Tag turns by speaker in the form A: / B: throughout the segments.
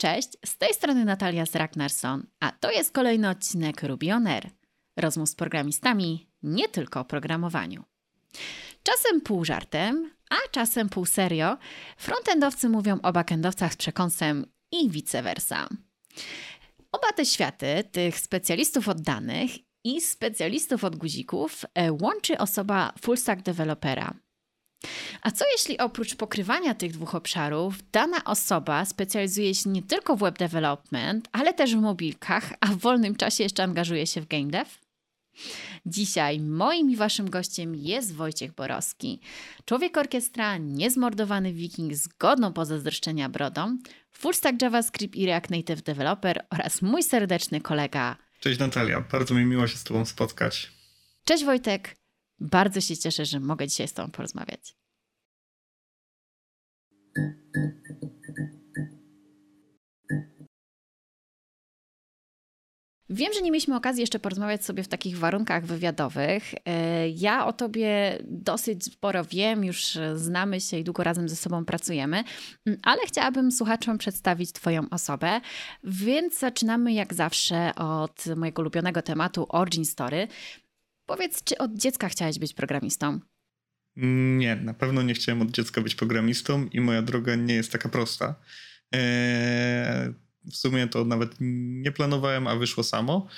A: Cześć, z tej strony Natalia z Ragnarsson, a to jest kolejny odcinek Ruby On Air. Rozmów z programistami, nie tylko o programowaniu. Czasem pół żartem, a czasem pół serio, frontendowcy mówią o backendowcach z przekąsem i vice versa. Oba te światy, tych specjalistów od danych i specjalistów od guzików, e, łączy osoba full stack dewelopera – a co jeśli oprócz pokrywania tych dwóch obszarów, dana osoba specjalizuje się nie tylko w web development, ale też w mobilkach, a w wolnym czasie jeszcze angażuje się w game dev? Dzisiaj moim i waszym gościem jest Wojciech Borowski, człowiek orkiestra, niezmordowany wiking z godną pozazdroszczenia brodą, full stack JavaScript i React Native developer oraz mój serdeczny kolega.
B: Cześć Natalia, bardzo mi miło się z tobą spotkać.
A: Cześć Wojtek, bardzo się cieszę, że mogę dzisiaj z Tobą porozmawiać. Wiem, że nie mieliśmy okazji jeszcze porozmawiać sobie w takich warunkach wywiadowych. E, ja o tobie dosyć sporo wiem, już znamy się i długo razem ze sobą pracujemy, ale chciałabym słuchaczom przedstawić Twoją osobę, więc zaczynamy jak zawsze od mojego ulubionego tematu Origin Story. Powiedz, czy od dziecka chciałeś być programistą?
B: Nie, na pewno nie chciałem od dziecka być programistą i moja droga nie jest taka prosta. Eee, w sumie to nawet nie planowałem, a wyszło samo.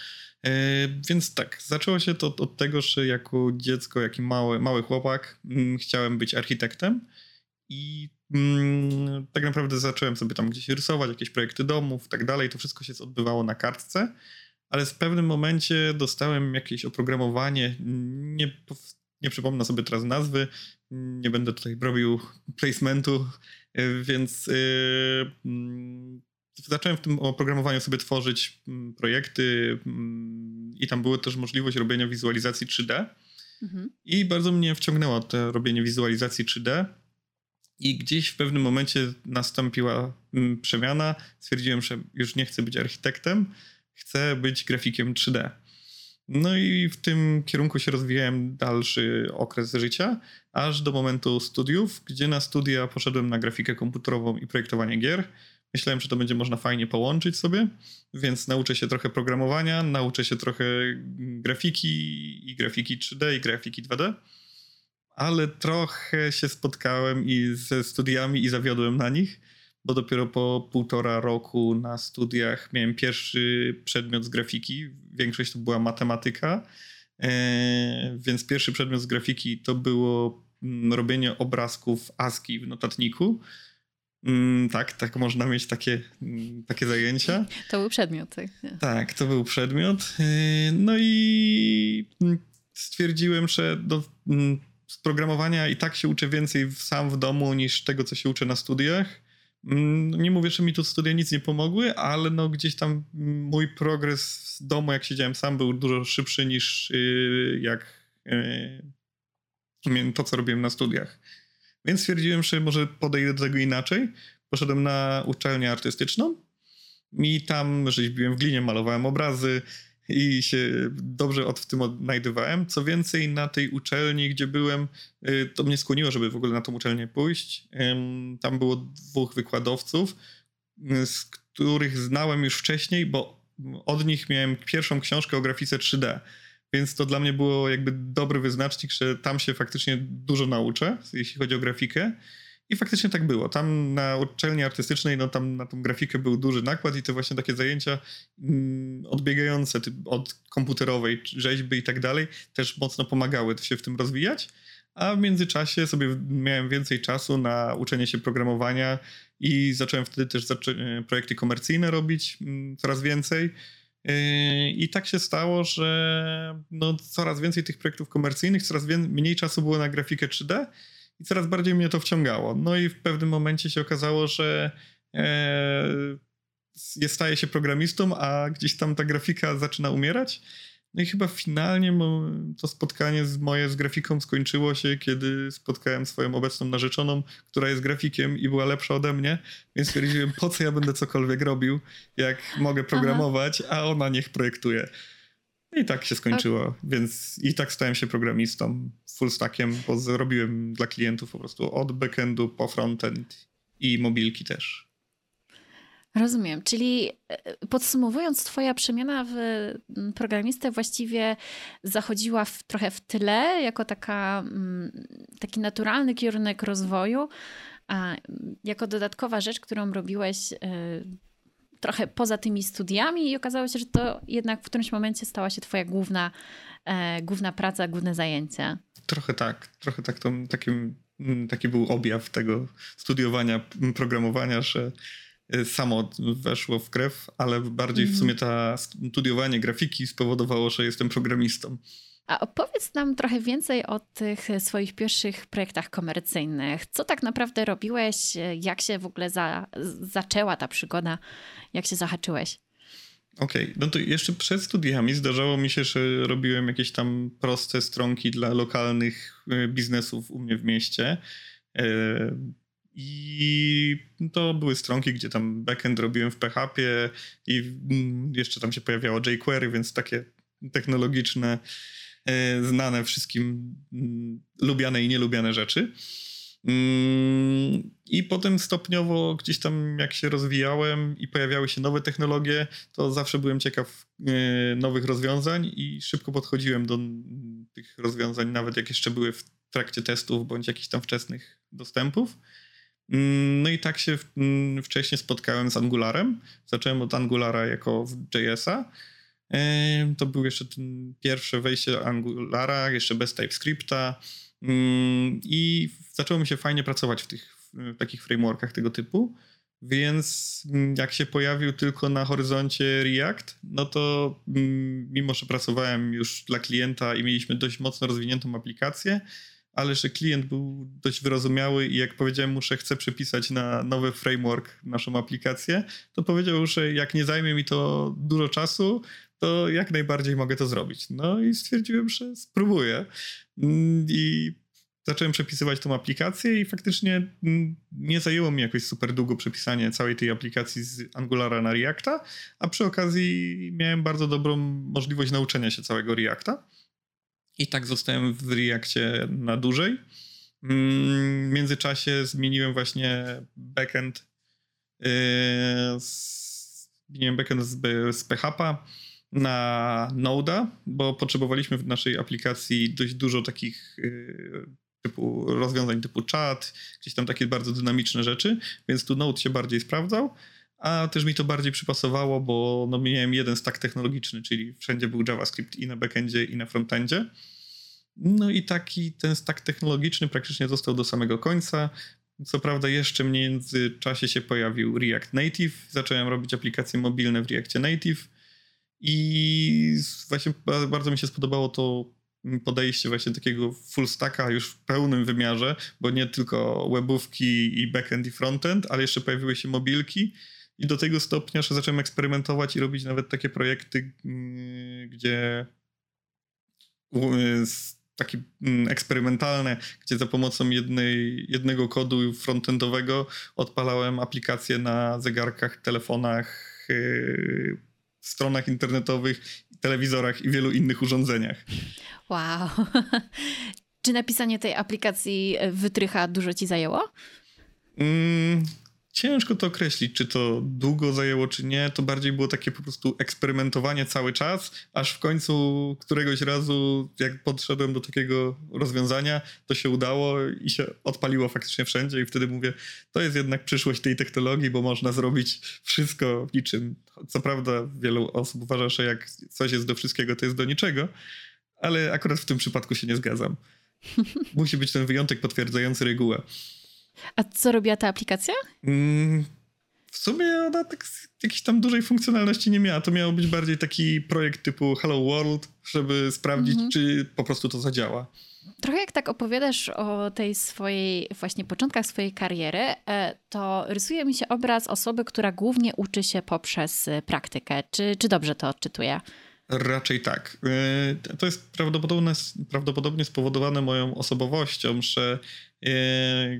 B: Eee, więc tak, zaczęło się to od, tego, że jako dziecko, jak i mały, mały chłopak, mm, chciałem być architektem i mm, tak naprawdę zacząłem sobie tam gdzieś rysować, jakieś projekty domów i tak dalej. To wszystko się odbywało na kartce ale w pewnym momencie dostałem jakieś oprogramowanie, nie, nie przypomnę sobie teraz nazwy, nie będę tutaj robił placementu, więc yy, zacząłem w tym oprogramowaniu sobie tworzyć mm, projekty mm, i tam była też możliwość robienia wizualizacji 3D. Mhm. I bardzo mnie wciągnęło to robienie wizualizacji 3D. I gdzieś w pewnym momencie nastąpiła przemiana. Stwierdziłem, że już nie chcę być architektem, chcę być grafikiem 3D. No i w tym kierunku się rozwijałem dalszy okres życia, aż do momentu studiów, gdzie na studia poszedłem na grafikę komputerową i projektowanie gier. Myślałem, że to będzie można fajnie połączyć sobie, więc nauczę się trochę programowania, nauczę się trochę grafiki i grafiki 3D i grafiki 2D, ale trochę się spotkałem i ze studiami i zawiodłem na nich bo dopiero po półtora roku na studiach miałem pierwszy przedmiot z grafiki. Większość to była matematyka, e, więc pierwszy przedmiot z grafiki to było mm, robienie obrazków ASCII w notatniku. Mm, tak, tak można mieć takie, mm, takie zajęcia.
A: To był przedmiot. Tak,
B: tak to był przedmiot. E, no i stwierdziłem, że do, z programowania i tak się uczę więcej sam w domu niż tego, co się uczę na studiach. Mm, nie mówię, że mi tu studia nic nie pomogły, ale no gdzieś tam mój progres z domu, jak siedziałem sam, był dużo szybszy niż y, jak y, to, co robiłem na studiach. Więc stwierdziłem, że może podejdę do tego inaczej. Poszedłem na uczelnię artystyczną i tam rzeźbiłem w glinie, malowałem obrazy, i się dobrze od w tym odnajdywałem. Co więcej, na tej uczelni, gdzie byłem, y, to mnie skłoniło, żeby w ogóle na tą uczelnię pójść. Tam było dwóch wykładowców, y, z których znałem już wcześniej, bo od nich miałem pierwszą książkę o grafice 3D. Więc to dla mnie było jakby dobry wyznacznik, że tam się faktycznie dużo nauczę, jeśli chodzi o grafikę. I faktycznie tak było. Tam na uczelni artystycznej, no tam na tą grafikę był duży nakład i te właśnie takie zajęcia mm, odbiegające od komputerowej rzeźby i tak dalej też mocno pomagały się w tym rozwijać. A w międzyczasie sobie miałem więcej czasu na uczenie się programowania i zacząłem wtedy też zaczę- projekty komercyjne robić mm, coraz więcej. Yy, I tak się stało, że no, coraz więcej tych projektów komercyjnych, coraz mniej czasu było na grafikę 3D i coraz bardziej mnie to wciągało. No i w pewnym momencie się okazało, że e, staje się programistą, a gdzieś tam ta grafika zaczyna umierać. No i chyba finalnie to spotkanie z moje z grafiką skończyło się, kiedy spotkałem swoją obecną narzeczoną, która jest grafikiem i była lepsza ode mnie, więc stwierdziłem, po co ja będę cokolwiek robił, jak mogę programować, Aha. a ona niech projektuje. I tak się skończyło, tak. więc i tak stałem się programistą full stackiem, bo zrobiłem dla klientów po prostu od backendu po frontend i mobilki też.
A: Rozumiem, czyli e, podsumowując, Twoja przemiana w programistę właściwie zachodziła w, trochę w tyle, jako taka, taki naturalny kierunek rozwoju, a jako dodatkowa rzecz, którą robiłeś e, trochę poza tymi studiami, i okazało się, że to jednak w którymś momencie stała się Twoja główna, e, główna praca, główne zajęcie.
B: Trochę tak, trochę tak. To, takim, taki był objaw tego studiowania programowania, że Y, samo weszło w krew, ale bardziej w sumie ta studiowanie grafiki spowodowało, że jestem programistą.
A: A opowiedz nam trochę więcej o tych swoich pierwszych projektach komercyjnych. Co tak naprawdę robiłeś? Jak się w ogóle za, zaczęła ta przygoda? Jak się zahaczyłeś?
B: Okej, okay. no to jeszcze przed studiami zdarzało mi się, że robiłem jakieś tam proste stronki dla lokalnych y, biznesów u mnie w mieście. Y, i to były stronki, gdzie tam backend robiłem w PHP i mm, jeszcze tam się pojawiało jQuery, więc takie technologiczne, e, znane wszystkim mm, lubiane i nielubiane rzeczy. Mm, I potem stopniowo gdzieś tam jak się rozwijałem i pojawiały się nowe technologie, to zawsze byłem ciekaw e, nowych rozwiązań i szybko podchodziłem do tych rozwiązań, nawet jak jeszcze były w trakcie testów bądź jakichś tam wczesnych dostępów. Mm, no i tak się mm, wcześniej spotkałem z Angularem. Zacząłem od Angulara jako JS-a. To był jeszcze ten pierwsze wejście Angulara, jeszcze bez TypeScripta. Mm, I zaczęło mi się fajnie pracować w tych w takich frameworkach tego typu. Więc jak się pojawił tylko na horyzoncie React, no to mimo, że pracowałem już dla klienta i mieliśmy dość mocno rozwiniętą aplikację, ale że klient był dość wyrozumiały i jak powiedziałem mu, że chcę przepisać na nowy framework naszą aplikację, to powiedział, że jak nie zajmie mi to dużo czasu, to jak najbardziej mogę to zrobić. No i stwierdziłem, że spróbuję. Mm, I zacząłem przepisywać tą aplikację i faktycznie mm, nie zajęło mi jakoś super długo przepisanie całej tej aplikacji z Angulara na Reacta, a przy okazji miałem bardzo dobrą możliwość nauczenia się całego Reacta. I tak zostałem w Reactie na dłużej. Mm, w międzyczasie zmieniłem właśnie backend. Yy, zmieniłem backend z, z PHP na Node'a, bo potrzebowaliśmy w naszej aplikacji dość dużo takich yy, typu rozwiązań typu chat, jakieś tam takie bardzo dynamiczne rzeczy, więc tu Node się bardziej sprawdzał, a też mi to bardziej przypasowało, bo no miałem jeden stack technologiczny, czyli wszędzie był JavaScript i na backendzie i na frontendzie. No i taki ten stack technologiczny praktycznie został do samego końca. Co prawda jeszcze w międzyczasie się pojawił React Native, zacząłem robić aplikacje mobilne w Reactie Native i właśnie bardzo mi się spodobało to podejście właśnie takiego full stacka już w pełnym wymiarze, bo nie tylko webówki i backend i frontend, ale jeszcze pojawiły się mobilki. I do tego stopnia, że zacząłem eksperymentować i robić nawet takie projekty, mm, gdzie takie mm, eksperymentalne, gdzie za pomocą jednej, jednego kodu frontendowego odpalałem aplikacje na zegarkach, telefonach, yy, stronach internetowych, telewizorach i wielu innych urządzeniach.
A: Wow. Czy napisanie tej aplikacji wytrycha dużo ci zajęło?
B: Mm, Ciężko to określić, czy to długo zajęło, czy nie. To bardziej było takie po prostu eksperymentowanie cały czas, aż w końcu któregoś razu, jak podszedłem do takiego rozwiązania, to się udało i się odpaliło faktycznie wszędzie. I wtedy mówię, to jest jednak przyszłość tej technologii, bo można zrobić wszystko niczym. Co prawda, wielu osób uważa, że jak coś jest do wszystkiego, to jest do niczego, ale akurat w tym przypadku się nie zgadzam. Musi być ten wyjątek potwierdzający regułę.
A: A co robiła ta aplikacja? Mm,
B: w sumie ona tak jakiejś tam dużej funkcjonalności nie miała. To miał być bardziej taki projekt typu Hello World, żeby sprawdzić, mhm. czy po prostu to zadziała.
A: Trochę jak tak opowiadasz o tej swojej, właśnie początkach swojej kariery, e, to rysuje mi się obraz osoby, która głównie uczy się poprzez e, praktykę. Czy, czy dobrze to odczytuję?
B: Raczej tak. E, to jest prawdopodobnie, prawdopodobnie spowodowane moją osobowością, że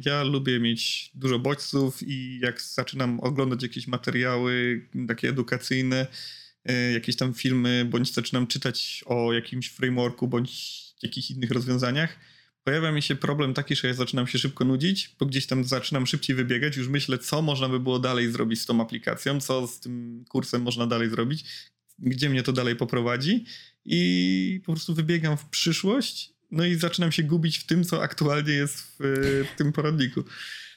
B: ja lubię mieć dużo bodźców i jak zaczynam oglądać jakieś materiały takie edukacyjne, e, jakieś tam filmy, bądź zaczynam czytać o jakimś frameworku, bądź jakichś innych rozwiązaniach, pojawia mi się problem taki, że ja zaczynam się szybko nudzić, bo gdzieś tam zaczynam szybciej wybiegać, już myślę, co można by było dalej zrobić z tą aplikacją, co z tym kursem można dalej zrobić, gdzie mnie to dalej poprowadzi i po prostu wybiegam w przyszłość, no i zaczynam się gubić w tym, co aktualnie jest w, w tym poradniku,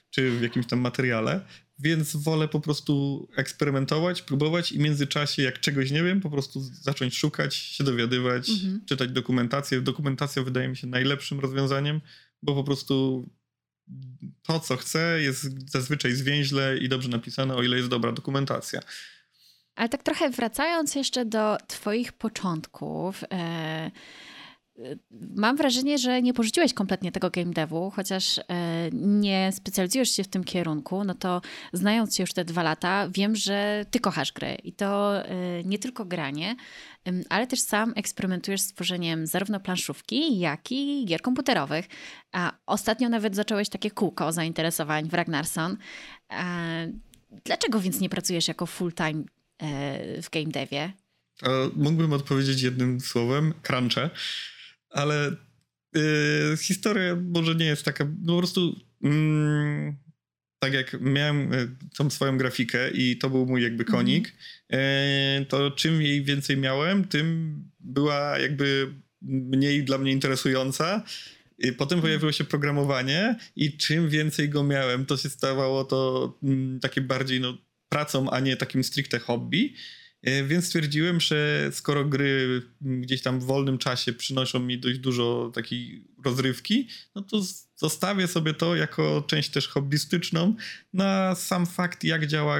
B: czy w jakimś tam materiale więc wolę po prostu eksperymentować, próbować i w międzyczasie, jak czegoś nie wiem, po prostu zacząć szukać, się dowiadywać, mhm. czytać dokumentację. Dokumentacja wydaje mi się najlepszym rozwiązaniem, bo po prostu to, co chcę, jest zazwyczaj zwięźle i dobrze napisane, o ile jest dobra dokumentacja.
A: Ale tak trochę wracając jeszcze do Twoich początków. E, Mam wrażenie, że nie porzuciłeś kompletnie tego game devu, chociaż e, nie specjalizujesz się w tym kierunku, no to znając cię już te dwa lata, wiem, że ty kochasz gry i to e, nie tylko granie, ale też sam eksperymentujesz z tworzeniem zarówno planszówki, jak i gier komputerowych. A ostatnio nawet zacząłeś takie kółko zainteresowań w Ragnarson. Dlaczego więc nie pracujesz jako full-time e, w game devie?
B: Mógłbym odpowiedzieć jednym słowem, crunche ale yy, historia może nie jest taka, no po prostu mm, tak jak miałem y, tą swoją grafikę i to był mój jakby konik, mm. to czym jej więcej miałem, tym była jakby mniej dla mnie interesująca. I potem mhm. pojawiło się programowanie i czym więcej go miałem, to się stawało to mm, takie bardziej no, pracą, a nie takim stricte hobby. E, więc stwierdziłem, że skoro gry gdzieś tam w wolnym czasie przynoszą mi dość dużo takiej rozrywki, no to zostawię sobie to jako część też hobbystyczną. Na sam fakt, jak działa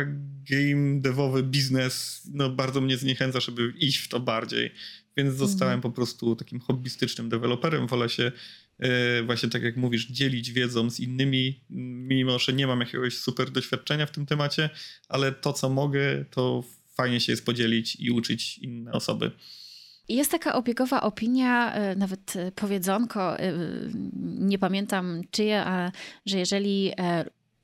B: game devowy biznes, no bardzo mnie zniechęca, żeby iść w to bardziej. Więc zostałem mhm. po prostu takim hobbystycznym deweloperem. Wolę się e, właśnie tak jak mówisz, dzielić wiedzą z innymi, mimo że nie mam jakiegoś super doświadczenia w tym temacie, ale to, co mogę, to fajnie się jest podzielić i uczyć inne osoby.
A: Jest taka obiegowa opinia, e, nawet e, powiedzonko, e, nie pamiętam czyje, a że jeżeli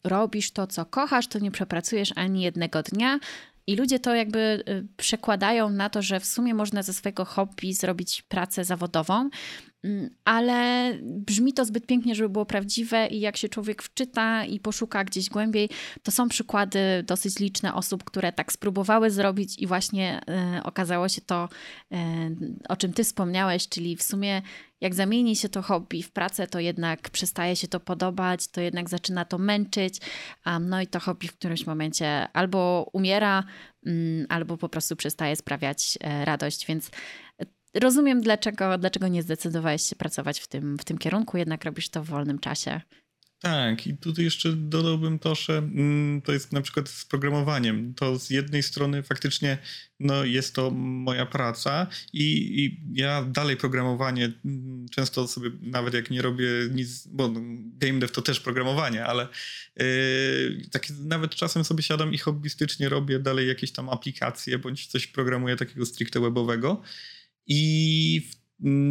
A: robisz to, co kochasz, to nie przepracujesz ani jednego dnia. I ludzie to jakby przekładają na to, że w sumie można ze swojego hobby zrobić pracę zawodową. Mm, ale brzmi to zbyt pięknie, żeby było prawdziwe i jak się człowiek wczyta i poszuka gdzieś głębiej, to są przykłady dosyć liczne osób, które tak spróbowały zrobić i właśnie y, okazało się to, y, o czym ty wspomniałeś, czyli w sumie jak zamieni się to hobby w pracę, to jednak przestaje się to podobać, to jednak zaczyna to męczyć, um, no i to hobby w którymś momencie albo umiera, um, albo po prostu przestaje sprawiać e, radość, więc rozumiem, dlaczego, dlaczego nie zdecydowałeś się pracować w tym, w tym kierunku, jednak robisz to w wolnym czasie.
B: Tak, i tutaj jeszcze dodałbym to, że mm, to jest na przykład z programowaniem. To z jednej strony faktycznie no, jest to moja praca i, i ja dalej programowanie mm, często sobie, nawet jak nie robię nic, bo no, game dev to też programowanie, ale yy, tak nawet czasem sobie siadam i hobbystycznie robię dalej jakieś tam aplikacje bądź coś programuję takiego stricte webowego. I mm,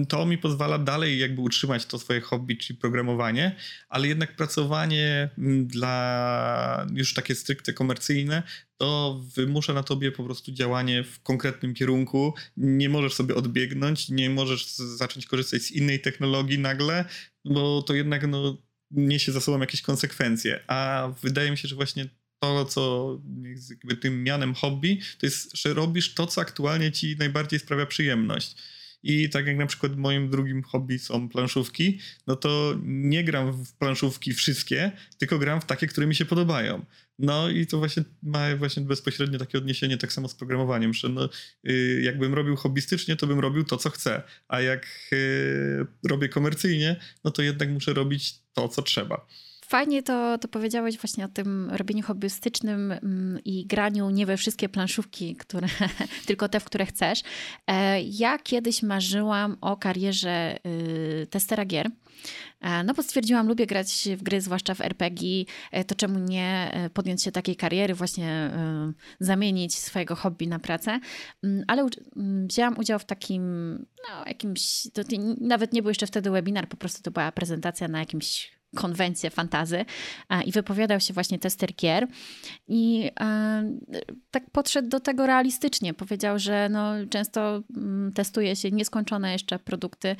B: to mi pozwala dalej jakby utrzymać to swoje hobby, czyli programowanie, ale jednak pracowanie mm, dla już takie stricte komercyjne, to wymusza na tobie po prostu działanie w konkretnym kierunku. Nie możesz sobie odbiegnąć, nie możesz zacząć korzystać z innej technologii nagle, bo to jednak no, niesie za sobą jakieś konsekwencje. A wydaje mi się, że właśnie to, co jest jakby tym mianem hobby, to jest, że robisz to, co aktualnie ci najbardziej sprawia przyjemność. I tak jak na przykład moim drugim hobby są planszówki, no to nie gram w planszówki wszystkie, tylko gram w takie, które mi się podobają. No i to właśnie ma właśnie bezpośrednio takie odniesienie tak samo z programowaniem, że no, yy, jakbym robił hobbystycznie, to bym robił to, co chcę, a jak yy, robię komercyjnie, no to jednak muszę robić to, co trzeba.
A: Fajnie to, to powiedziałeś właśnie o tym robieniu hobbystycznym mm, i graniu nie we wszystkie planszówki, które, tylko te, w które chcesz. E, ja kiedyś marzyłam o karierze y, testera gier. E, no bo stwierdziłam, lubię grać w gry, zwłaszcza w RPG, e, to czemu nie podjąć się takiej kariery, właśnie zamienić swojego hobby na pracę. Mm, ale mm, wzięłam udział w takim, no jakimś, to nawet nie był jeszcze wtedy webinar, po prostu to była prezentacja na jakimś konwencję fantazy i wypowiadał się właśnie tester gier i tak podszedł do tego realistycznie. Powiedział, że no, często mm, testuje się nieskończone jeszcze produkty,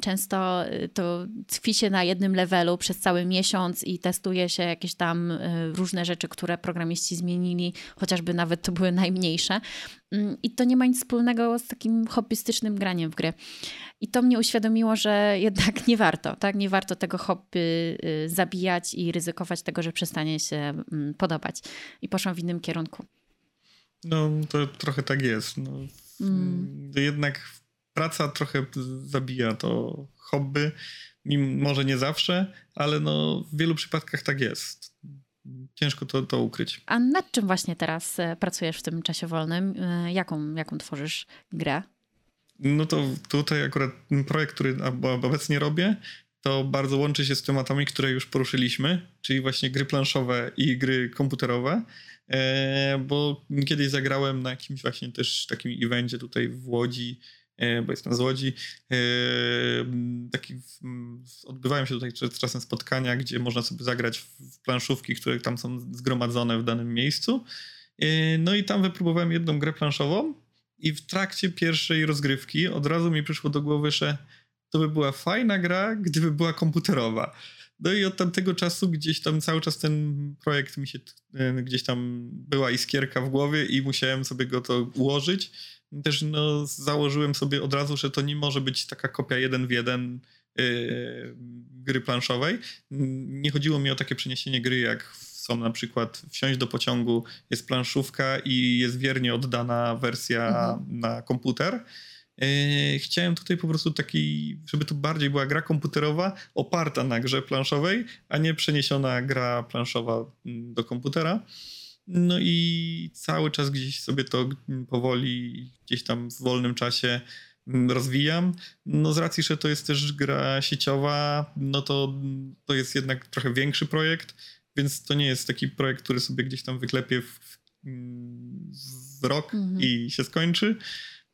A: często y, to tkwi się na jednym levelu przez cały miesiąc i testuje się jakieś tam y, różne rzeczy, które programiści zmienili, chociażby nawet to były najmniejsze. Mm, I to nie ma nic wspólnego z takim hobbystycznym graniem w gry. I to mnie uświadomiło, że jednak nie warto, tak? Nie warto tego hobby y, zabijać i ryzykować tego, że przestanie się mm, podobać. I poszłam w innym kierunku.
B: No, to trochę tak jest. No, mm. Jednak praca trochę zabija to hobby. Może nie zawsze, ale no, w wielu przypadkach tak jest. Ciężko to, to ukryć.
A: A nad czym właśnie teraz e, pracujesz w tym czasie wolnym? E, jaką, jaką tworzysz grę?
B: No to tutaj akurat projekt, który obecnie robię, to bardzo łączy się z tematami, które już poruszyliśmy, czyli właśnie gry planszowe i gry komputerowe, e, bo kiedyś zagrałem na jakimś właśnie też takim evencie tutaj w Łodzi, bo jestem z Łodzi. E, taki, odbywają się tutaj czasem spotkania, gdzie można sobie zagrać w planszówki, które tam są zgromadzone w danym miejscu. No i tam wypróbowałem jedną grę planszową i w trakcie pierwszej rozgrywki od razu mi przyszło do głowy, że to by była fajna gra, gdyby była komputerowa. No i od tamtego czasu gdzieś tam cały czas ten projekt mi się e, gdzieś tam była iskierka w głowie i musiałem sobie go to ułożyć. Też no, założyłem sobie od razu, że to nie może być taka kopia jeden w jeden yy, gry planszowej. Nie chodziło mi o takie przeniesienie gry, jak są na przykład wsiąść do pociągu, jest planszówka i jest wiernie oddana wersja mhm. na komputer. Yy, chciałem tutaj po prostu taki, żeby to bardziej była gra komputerowa oparta na grze planszowej, a nie przeniesiona gra planszowa mm, do komputera. No i cały czas gdzieś sobie to powoli, gdzieś tam w wolnym czasie mm, rozwijam. No z racji, że to jest też gra sieciowa, no to to jest jednak trochę większy projekt, więc to nie jest taki projekt, który sobie gdzieś tam wyklepie w, w rok mhm. i się skończy.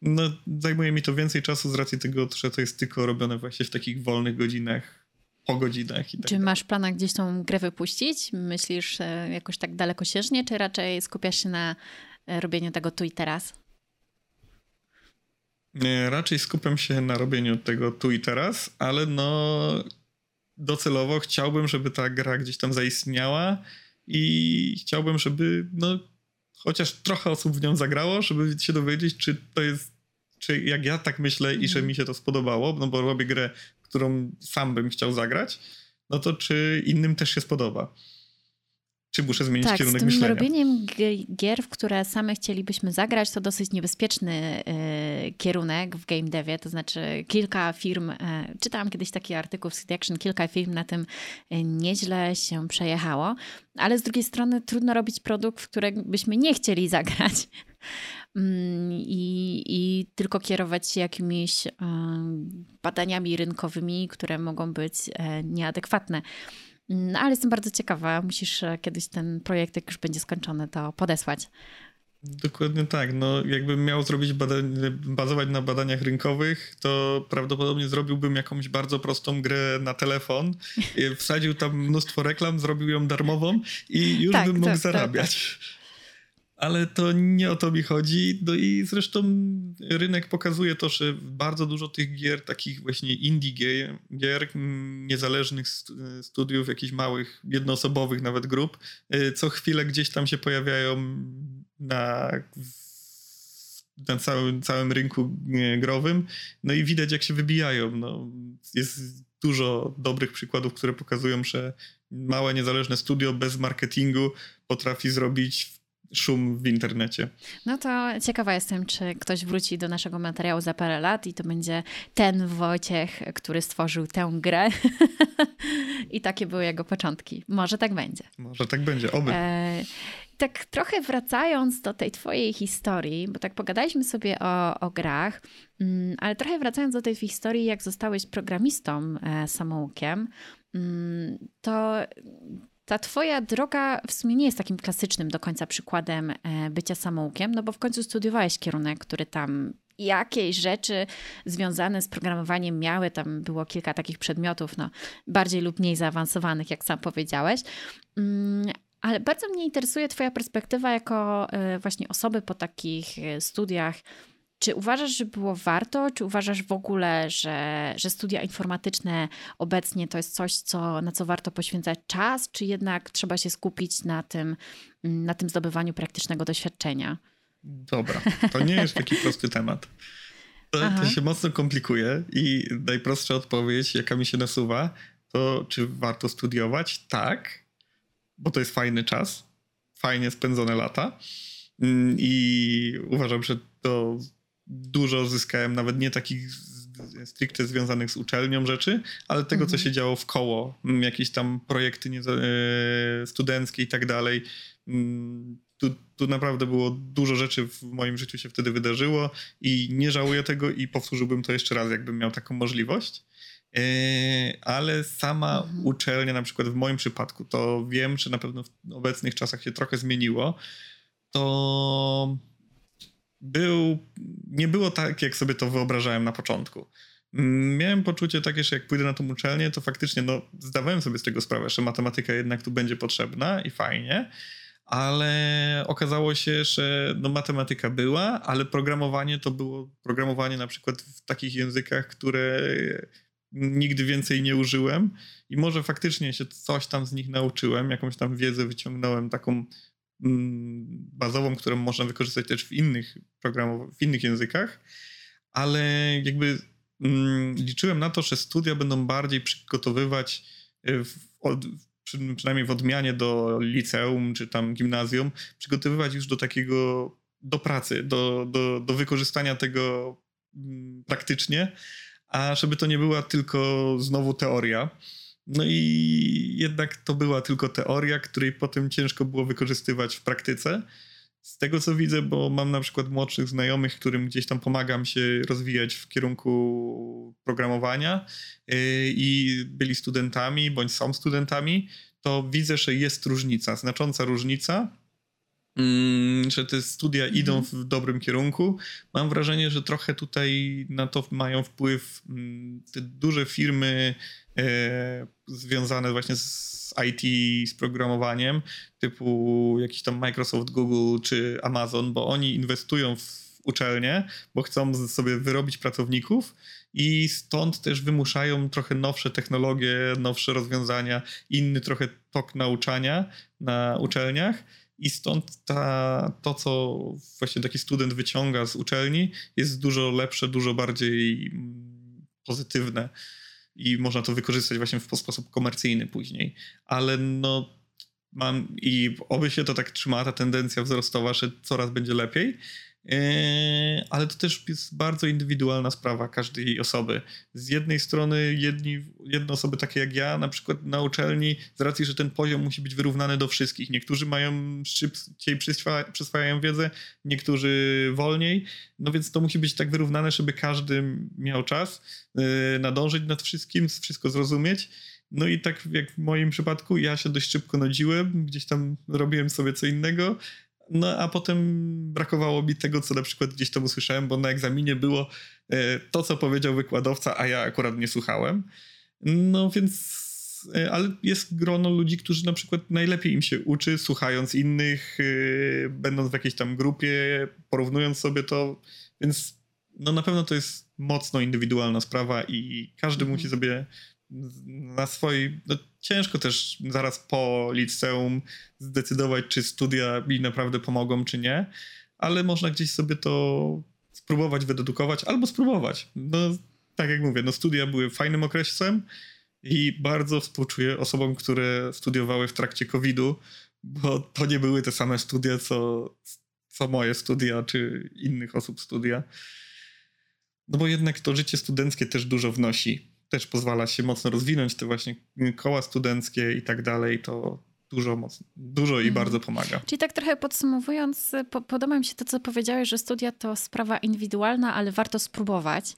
B: No, zajmuje mi to więcej czasu z racji tego, że to jest tylko robione właśnie w takich wolnych godzinach, po godzinach. I
A: tak czy masz plana gdzieś tą grę wypuścić? Myślisz e, jakoś tak dalekosiężnie, czy raczej skupiasz się na e, robieniu tego tu i teraz?
B: Nie, raczej skupiam się na robieniu tego tu i teraz, ale no docelowo chciałbym, żeby ta gra gdzieś tam zaistniała i chciałbym, żeby no, chociaż trochę osób w nią zagrało, żeby się dowiedzieć, czy to jest, czy jak ja tak myślę i że mhm. mi się to spodobało, no bo robię grę, którą sam bym chciał zagrać, no to czy innym też się spodoba. Czy muszę zmienić
A: tak,
B: kierunek
A: z tym
B: myślenia?
A: robieniem gier, w które same chcielibyśmy zagrać, to dosyć niebezpieczny y, kierunek w game devie. To znaczy kilka firm, y, czytałam kiedyś taki artykuł w City Action, kilka firm na tym y, nieźle się przejechało, ale z drugiej strony trudno robić produkt, w którym byśmy nie chcieli zagrać. Mm, I, I, tylko kierować się jakimiś badaniami rynkowymi, które mogą być nieadekwatne. No, ale jestem bardzo ciekawa. Musisz e, kiedyś ten projekt, jak już będzie skończony, to podesłać.
B: Dokładnie tak. No, jakbym miał zrobić badań, bazować na badaniach rynkowych, to prawdopodobnie zrobiłbym jakąś bardzo prostą grę na telefon, wsadził tam mnóstwo reklam, zrobił ją darmową i już tak, bym mógł tak, tak zarabiać. Tak, ale to nie o to mi chodzi. No i zresztą rynek pokazuje to, że bardzo dużo tych gier, takich właśnie indie gier, gier niezależnych studiów, jakichś małych, jednoosobowych nawet grup, y, co chwilę gdzieś tam się pojawiają na, na całym, całym rynku y, growym. No i widać, jak się wybijają. No, jest dużo dobrych przykładów, które pokazują, że małe, niezależne studio bez marketingu potrafi zrobić szum w internecie.
A: No to ciekawa jestem, czy ktoś wróci do naszego materiału za parę lat i to będzie ten Wojciech, który stworzył tę grę. I takie były jego początki. Może tak będzie.
B: Może tak będzie, oby. E,
A: tak trochę wracając do tej twojej historii, bo tak pogadaliśmy sobie o, o grach, mm, ale trochę wracając do tej historii, jak zostałeś programistą e, samoukiem, mm, to ta twoja droga w sumie nie jest takim klasycznym do końca przykładem e, bycia samoukiem, no bo w końcu studiowałeś kierunek, który tam jakieś rzeczy związane z programowaniem miały. Tam było kilka takich przedmiotów, no, bardziej lub mniej zaawansowanych, jak sam powiedziałeś. Mm, ale bardzo mnie interesuje Twoja perspektywa jako e, właśnie osoby po takich e, studiach. Czy uważasz, że było warto? Czy uważasz w ogóle, że, że studia informatyczne obecnie to jest coś, co, na co warto poświęcać czas, czy jednak trzeba się skupić na tym, na tym zdobywaniu praktycznego doświadczenia?
B: Dobra, to nie jest taki prosty temat. To, to, się mocno komplikuje i najprostsza odpowiedź, jaka mi się nasuwa, to czy warto studiować? Tak, bo to jest fajny czas, fajnie spędzone lata mm, i uważam, że to dużo zyskałem, nawet nie takich stricte związanych z uczelnią rzeczy, ale tego, mhm. co się działo w koło, mm, jakieś tam projekty nie, e, studenckie i tak dalej. Mm, tu, tu naprawdę było dużo rzeczy w moim życiu się wtedy wydarzyło i nie żałuję tego i powtórzyłbym to jeszcze raz, jakbym miał taką możliwość. E, ale sama mhm. uczelnia, na przykład w moim przypadku, to wiem, że na pewno w obecnych czasach się trochę zmieniło. To był, nie było tak, jak sobie to wyobrażałem na początku. Miałem poczucie takie, że jak pójdę na tą uczelnię, to faktycznie no, zdawałem sobie z tego sprawę, że matematyka jednak tu będzie potrzebna i fajnie, ale okazało się, że no, matematyka była, ale programowanie to było programowanie na przykład w takich językach, które nigdy więcej nie użyłem i może faktycznie się coś tam z nich nauczyłem, jakąś tam wiedzę wyciągnąłem taką bazową, którą można wykorzystać też w innych programach, w innych językach, ale jakby mm, liczyłem na to, że studia będą bardziej przygotowywać e, w, od, przynajmniej w odmianie do liceum czy tam gimnazjum, przygotowywać już do takiego, do pracy, do, do, do wykorzystania tego mm, praktycznie, a żeby to nie była tylko znowu teoria. No i jednak to była tylko teoria, której potem ciężko było wykorzystywać w praktyce. Z tego co widzę, bo mam na przykład młodszych znajomych, którym gdzieś tam pomagam się rozwijać w kierunku programowania yy, i byli studentami bądź są studentami, to widzę, że jest różnica, znacząca różnica że te studia mhm. idą w dobrym kierunku. Mam wrażenie, że trochę tutaj na to mają wpływ mm, te duże firmy e, związane właśnie z IT, z programowaniem, typu jakiś tam Microsoft, Google czy Amazon, bo oni inwestują w uczelnie, bo chcą sobie wyrobić pracowników i stąd też wymuszają trochę nowsze technologie, nowsze rozwiązania, inny trochę tok nauczania na uczelniach i stąd ta, to, co właśnie taki student wyciąga z uczelni, jest dużo lepsze, dużo bardziej mm, pozytywne i można to wykorzystać właśnie w sposób komercyjny później. Ale no mam i oby się to tak trzyma, ta tendencja wzrostowa, że coraz będzie lepiej. Yy, ale to też jest bardzo indywidualna sprawa każdej osoby. Z jednej strony jedni, jedne osoby takie jak ja, na przykład na uczelni, z racji, że ten poziom musi być wyrównany do wszystkich. Niektórzy mają szybciej przyswajają wiedzę, niektórzy wolniej, no więc to musi być tak wyrównane, żeby każdy miał czas yy, nadążyć nad wszystkim, wszystko zrozumieć. No i tak jak w moim przypadku, ja się dość szybko nudziłem, gdzieś tam robiłem sobie co innego, no a potem brakowało mi tego, co na przykład gdzieś tam usłyszałem, bo na egzaminie było e, to, co powiedział wykładowca, a ja akurat nie słuchałem. No więc, e, ale jest grono ludzi, którzy na przykład najlepiej im się uczy, słuchając innych, e, będąc w jakiejś tam grupie, porównując sobie to, więc no na pewno to jest mocno indywidualna sprawa i każdy musi mhm. sobie na swojej. No, ciężko też zaraz po liceum zdecydować, czy studia mi naprawdę pomogą, czy nie, ale można gdzieś sobie to spróbować wyedukować albo spróbować. No, tak jak mówię, no, studia były fajnym okresem i bardzo współczuję osobom, które studiowały w trakcie COVID-u, bo to nie były te same studia, co, co moje studia, czy innych osób studia. No bo jednak to życie studenckie też dużo wnosi też pozwala się mocno rozwinąć, te właśnie koła studenckie i tak dalej, to dużo, mocno, dużo i mhm. bardzo pomaga.
A: Czyli tak trochę podsumowując, po, podoba mi się to, co powiedziałeś, że studia to sprawa indywidualna, ale warto spróbować.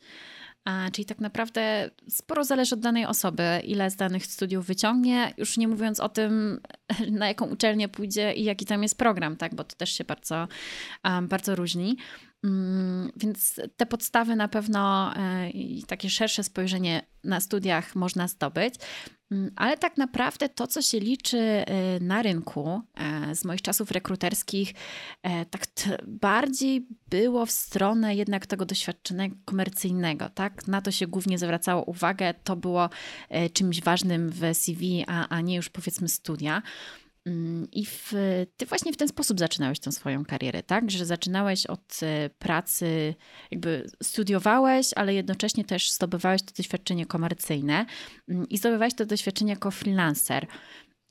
A: czyli tak naprawdę sporo zależy od danej osoby, ile z danych studiów wyciągnie, już nie mówiąc o tym, na jaką uczelnię pójdzie i jaki tam jest program, tak? bo to też się bardzo, bardzo różni. Mm, więc te podstawy na pewno e, i takie szersze spojrzenie na studiach można zdobyć. Mm, ale tak naprawdę to, co się liczy e, na rynku e, z moich czasów rekruterskich, tak bardziej było w stronę jednak tego doświadczenia komercyjnego. Tak? Na to się głównie zwracało uwagę. To było czymś ważnym w CV, a, a nie już powiedzmy studia. Mm, I w, ty właśnie w ten sposób zaczynałeś tę swoją karierę, tak? Że zaczynałeś od e, pracy, jakby studiowałeś, ale jednocześnie też zdobywałeś to doświadczenie komercyjne mm, i zdobywałeś to doświadczenie jako freelancer.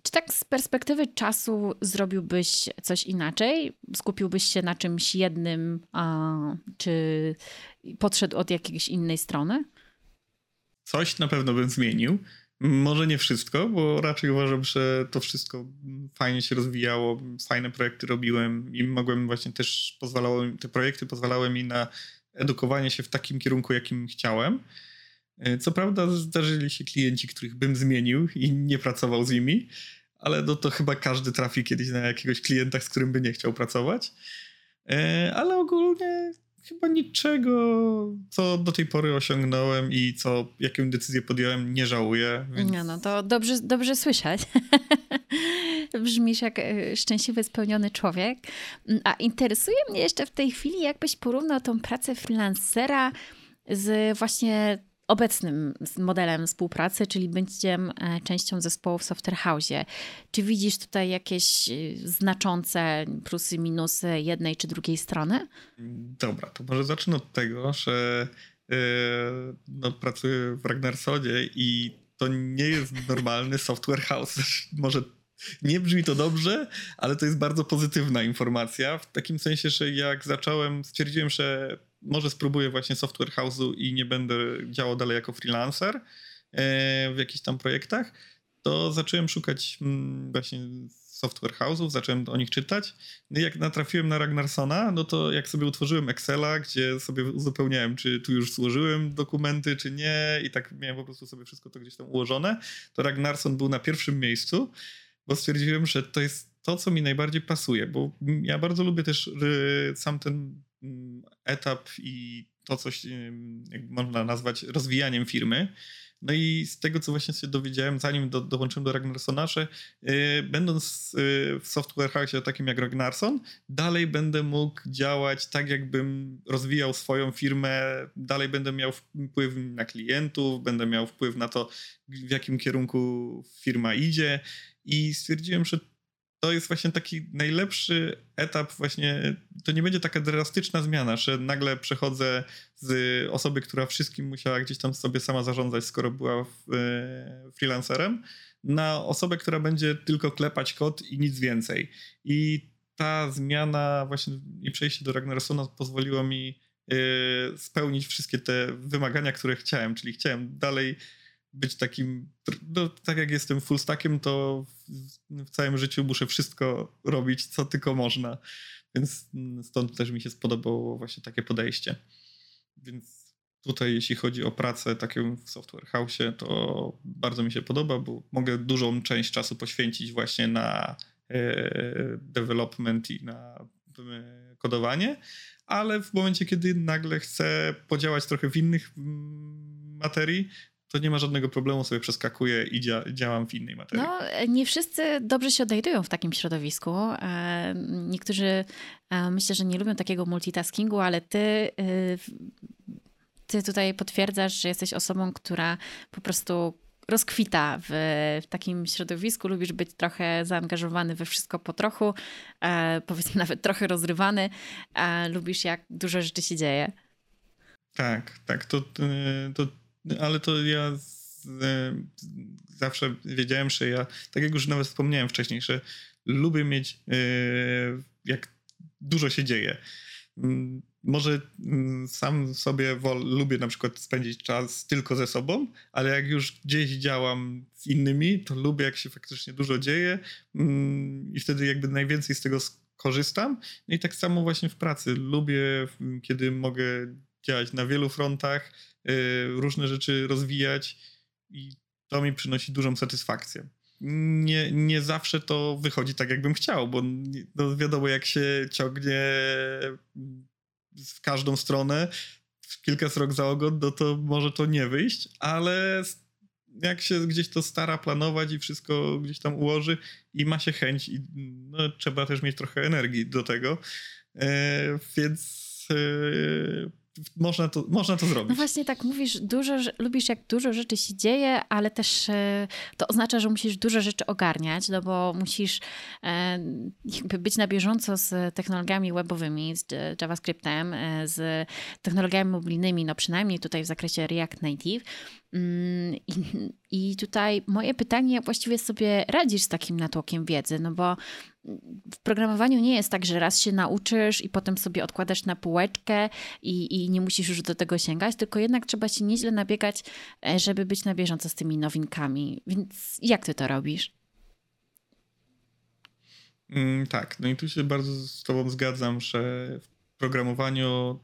A: Czy tak z perspektywy czasu zrobiłbyś coś inaczej? Skupiłbyś się na czymś jednym, a, czy podszedł od jakiejś innej strony?
B: Coś na pewno bym zmienił. Może nie wszystko, bo raczej uważam, że to wszystko fajnie się rozwijało, fajne projekty robiłem i mogłem właśnie też pozwalało, te projekty pozwalały mi na edukowanie się w takim kierunku, jakim chciałem. E, co prawda zdarzyli się klienci, których bym zmienił i nie pracował z nimi, ale no to chyba każdy trafi kiedyś na jakiegoś klienta, z którym by nie chciał pracować. E, ale ogólnie chyba niczego, co do tej pory osiągnąłem i co, jaką decyzję podjąłem, nie żałuję.
A: Więc... No, no to dobrze, dobrze słyszeć. Brzmisz jak e, szczęśliwy, spełniony człowiek. A interesuje mnie jeszcze w tej chwili, jakbyś porównał tą pracę freelancera z właśnie obecnym modelem współpracy, czyli będziem e, częścią zespołu w Software House. Czy widzisz tutaj jakieś e, znaczące plusy, minusy jednej czy drugiej strony?
B: Dobra, to może zacznę od tego, że yy, no, pracuję w Ragnarsonie i to nie jest normalny software house. Może nie brzmi to dobrze, ale to jest bardzo pozytywna informacja. W takim sensie, że jak zacząłem, stwierdziłem, że może spróbuję właśnie software house'u i nie będę działał dalej jako freelancer e, w jakichś tam projektach, to zacząłem szukać mm, właśnie software house'ów, zacząłem o nich czytać. No i jak natrafiłem na Ragnarsona, no to jak sobie utworzyłem Excela, gdzie sobie uzupełniałem, czy tu już złożyłem dokumenty, czy nie i tak miałem po prostu sobie wszystko to gdzieś tam ułożone, to Ragnarson był na pierwszym miejscu, bo stwierdziłem, że to jest to, co mi najbardziej pasuje, bo ja bardzo lubię też y, sam ten etap i to coś można nazwać rozwijaniem firmy. No i z tego, co właśnie się dowiedziałem, zanim do, dołączyłem do Ragnarsona, yy, będąc yy, w software house takim jak Ragnarson, dalej będę mógł działać tak, jakbym rozwijał swoją firmę, dalej będę miał wpływ na klientów, będę miał wpływ na to, w jakim kierunku firma idzie i stwierdziłem, że to jest właśnie taki najlepszy etap właśnie, to nie będzie taka drastyczna zmiana, że nagle przechodzę z osoby, która wszystkim musiała gdzieś tam sobie sama zarządzać, skoro była e, freelancerem, na osobę, która będzie tylko klepać kod i nic więcej. I ta zmiana właśnie i przejście do Ragnarsona pozwoliło mi e, spełnić wszystkie te wymagania, które chciałem, czyli chciałem dalej być takim, no, tak jak jestem full stackiem, to w, w, całym życiu muszę wszystko robić, co tylko można. Więc stąd też mi się spodobało właśnie takie podejście. Więc tutaj, jeśli chodzi o pracę w software house, to bardzo mi się podoba, bo mogę dużą część czasu poświęcić właśnie na e, development i na e, kodowanie, ale w momencie, kiedy nagle chcę podziałać trochę w innych mm, materii, to nie ma żadnego problemu, sobie przeskakuję i dzia działam w innej materii.
A: No, nie wszyscy dobrze się odnajdują w takim środowisku. E, niektórzy e, myślę, że nie lubią takiego multitaskingu, ale ty, e, ty tutaj potwierdzasz, że jesteś osobą, która po prostu rozkwita w, w, takim środowisku, lubisz być trochę zaangażowany we wszystko po trochu, e, powiedzmy nawet trochę rozrywany, e, lubisz jak dużo rzeczy się dzieje.
B: Tak, tak, to, to ale to ja z, e, zawsze wiedziałem, że ja, tak jak już nawet wspomniałem wcześniej, że lubię mieć, e, jak dużo się dzieje. Mm, może mm, sam sobie wol, lubię na przykład spędzić czas tylko ze sobą, ale jak już gdzieś działam z innymi, to lubię, jak się faktycznie dużo dzieje mm, i wtedy jakby najwięcej z tego korzystam. No i tak samo właśnie w pracy. Lubię, kiedy mogę działać na wielu frontach, różne rzeczy rozwijać i to mi przynosi dużą satysfakcję. Nie, nie zawsze to wychodzi tak, jakbym chciał, bo no wiadomo, jak się ciągnie w każdą stronę, kilka srok za ogon, no to może to nie wyjść, ale jak się gdzieś to stara planować i wszystko gdzieś tam ułoży i ma się chęć i no, trzeba też mieć trochę energii do tego, e, więc e, można to, można to zrobić.
A: No właśnie tak mówisz, dużo, lubisz jak dużo rzeczy się dzieje, ale też e, to oznacza, że musisz dużo rzeczy ogarniać, no bo musisz e, być na bieżąco z technologiami webowymi, z JavaScriptem, e, z technologiami mobilnymi, no przynajmniej tutaj w zakresie React Native. Mm, I, I tutaj moje pytanie, właściwie sobie radzisz z takim natłokiem wiedzy, no bo w programowaniu nie jest tak, że raz się nauczysz i potem sobie odkładasz na półeczkę i, i nie musisz już do tego sięgać, tylko jednak trzeba się nieźle nabiegać, e, żeby być na bieżąco z tymi nowinkami. Więc jak ty to robisz?
B: Mm, tak, no i tu się bardzo z Tobą zgadzam, że w programowaniu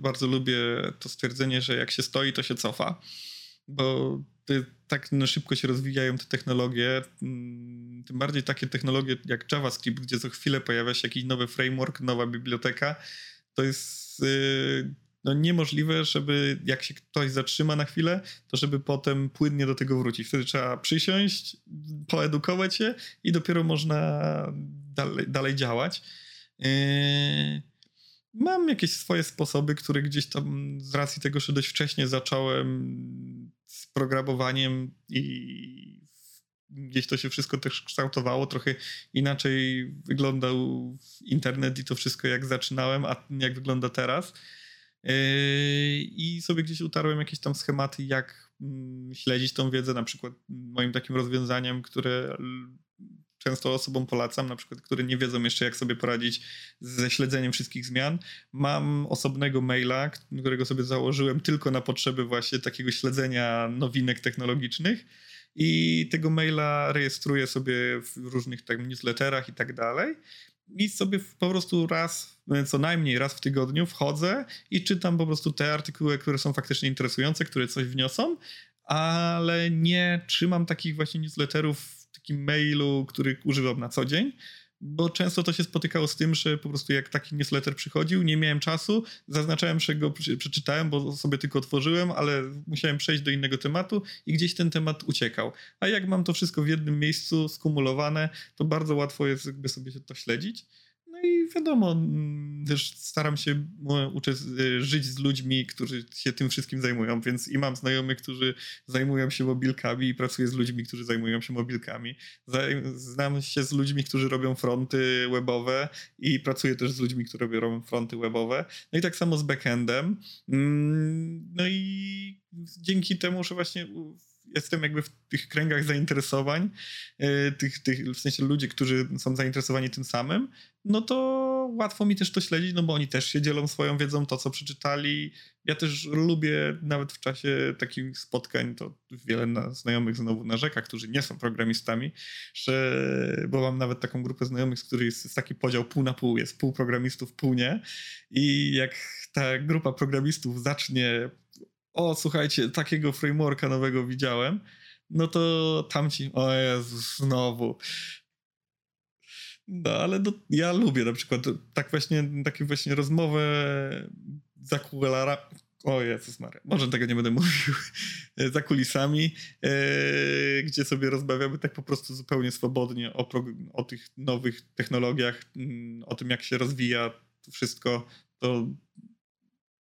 B: bardzo lubię to stwierdzenie, że jak się stoi, to się cofa, bo tak no, szybko się rozwijają te technologie, mm, tym bardziej takie technologie jak JavaScript, gdzie co chwilę pojawia się jakiś nowy framework, nowa biblioteka, to jest y, no, niemożliwe, żeby jak się ktoś zatrzyma na chwilę, to żeby potem płynnie do tego wrócić. Wtedy trzeba przysiąść, poedukować się i dopiero można dalej, dalej działać. Y, mam jakieś swoje sposoby, które gdzieś tam z racji tego, że dość wcześnie zacząłem z programowaniem i gdzieś to się wszystko też kształtowało, trochę inaczej wyglądał internet i to wszystko jak zaczynałem, a jak wygląda teraz. Yy, I sobie gdzieś utarłem jakieś tam schematy, jak mm, śledzić tą wiedzę, na przykład moim takim rozwiązaniem, które często osobom polecam, na przykład, które nie wiedzą jeszcze, jak sobie poradzić ze śledzeniem wszystkich zmian. Mam osobnego maila, którego sobie założyłem tylko na potrzeby właśnie takiego śledzenia nowinek technologicznych. I tego maila rejestruję sobie w różnych tam newsletterach i tak dalej. I sobie po prostu raz, co najmniej raz w tygodniu wchodzę i czytam po prostu te artykuły, które są faktycznie interesujące, które coś wniosą, ale nie trzymam takich właśnie newsletterów takim mailu, który używam na co dzień, bo często to się spotykało z tym, że po prostu jak taki newsletter przychodził, nie miałem czasu, zaznaczałem, że go przeczytałem, bo sobie tylko otworzyłem, ale musiałem przejść do innego tematu i gdzieś ten temat uciekał. A jak mam to wszystko w jednym miejscu skumulowane, to bardzo łatwo jest jakby sobie to śledzić i wiadomo, mm, też staram się e, żyć z ludźmi, którzy się tym wszystkim zajmują, więc i mam znajomych, którzy zajmują się mobilkami i pracuję z ludźmi, którzy zajmują się mobilkami. Znam się z ludźmi, którzy robią fronty webowe i pracuję też z ludźmi, którzy robią fronty webowe. No i tak samo z backendem. Mm, no i dzięki temu, że właśnie jestem jakby w tych kręgach zainteresowań, e, tych, tych, w sensie ludzi, którzy są zainteresowani tym samym, no to łatwo mi też to śledzić, no bo oni też się dzielą swoją wiedzą, to co przeczytali. Ja też lubię nawet w czasie takich spotkań, to wiele znajomych znowu narzeka, którzy nie są programistami, że, bo mam nawet taką grupę znajomych, z której jest, jest taki podział pół na pół, jest pół programistów, pół nie. I jak ta grupa programistów zacznie o słuchajcie, takiego frameworka nowego widziałem, no to tamci, o znowu. No, ale do, ja lubię na przykład tak właśnie, takie właśnie rozmowę za kulara, o Jezus Maria, może tego nie będę mówił, za kulisami, e, gdzie sobie rozmawiamy tak po prostu zupełnie swobodnie o, o tych nowych technologiach, mm, o tym jak się rozwija wszystko, to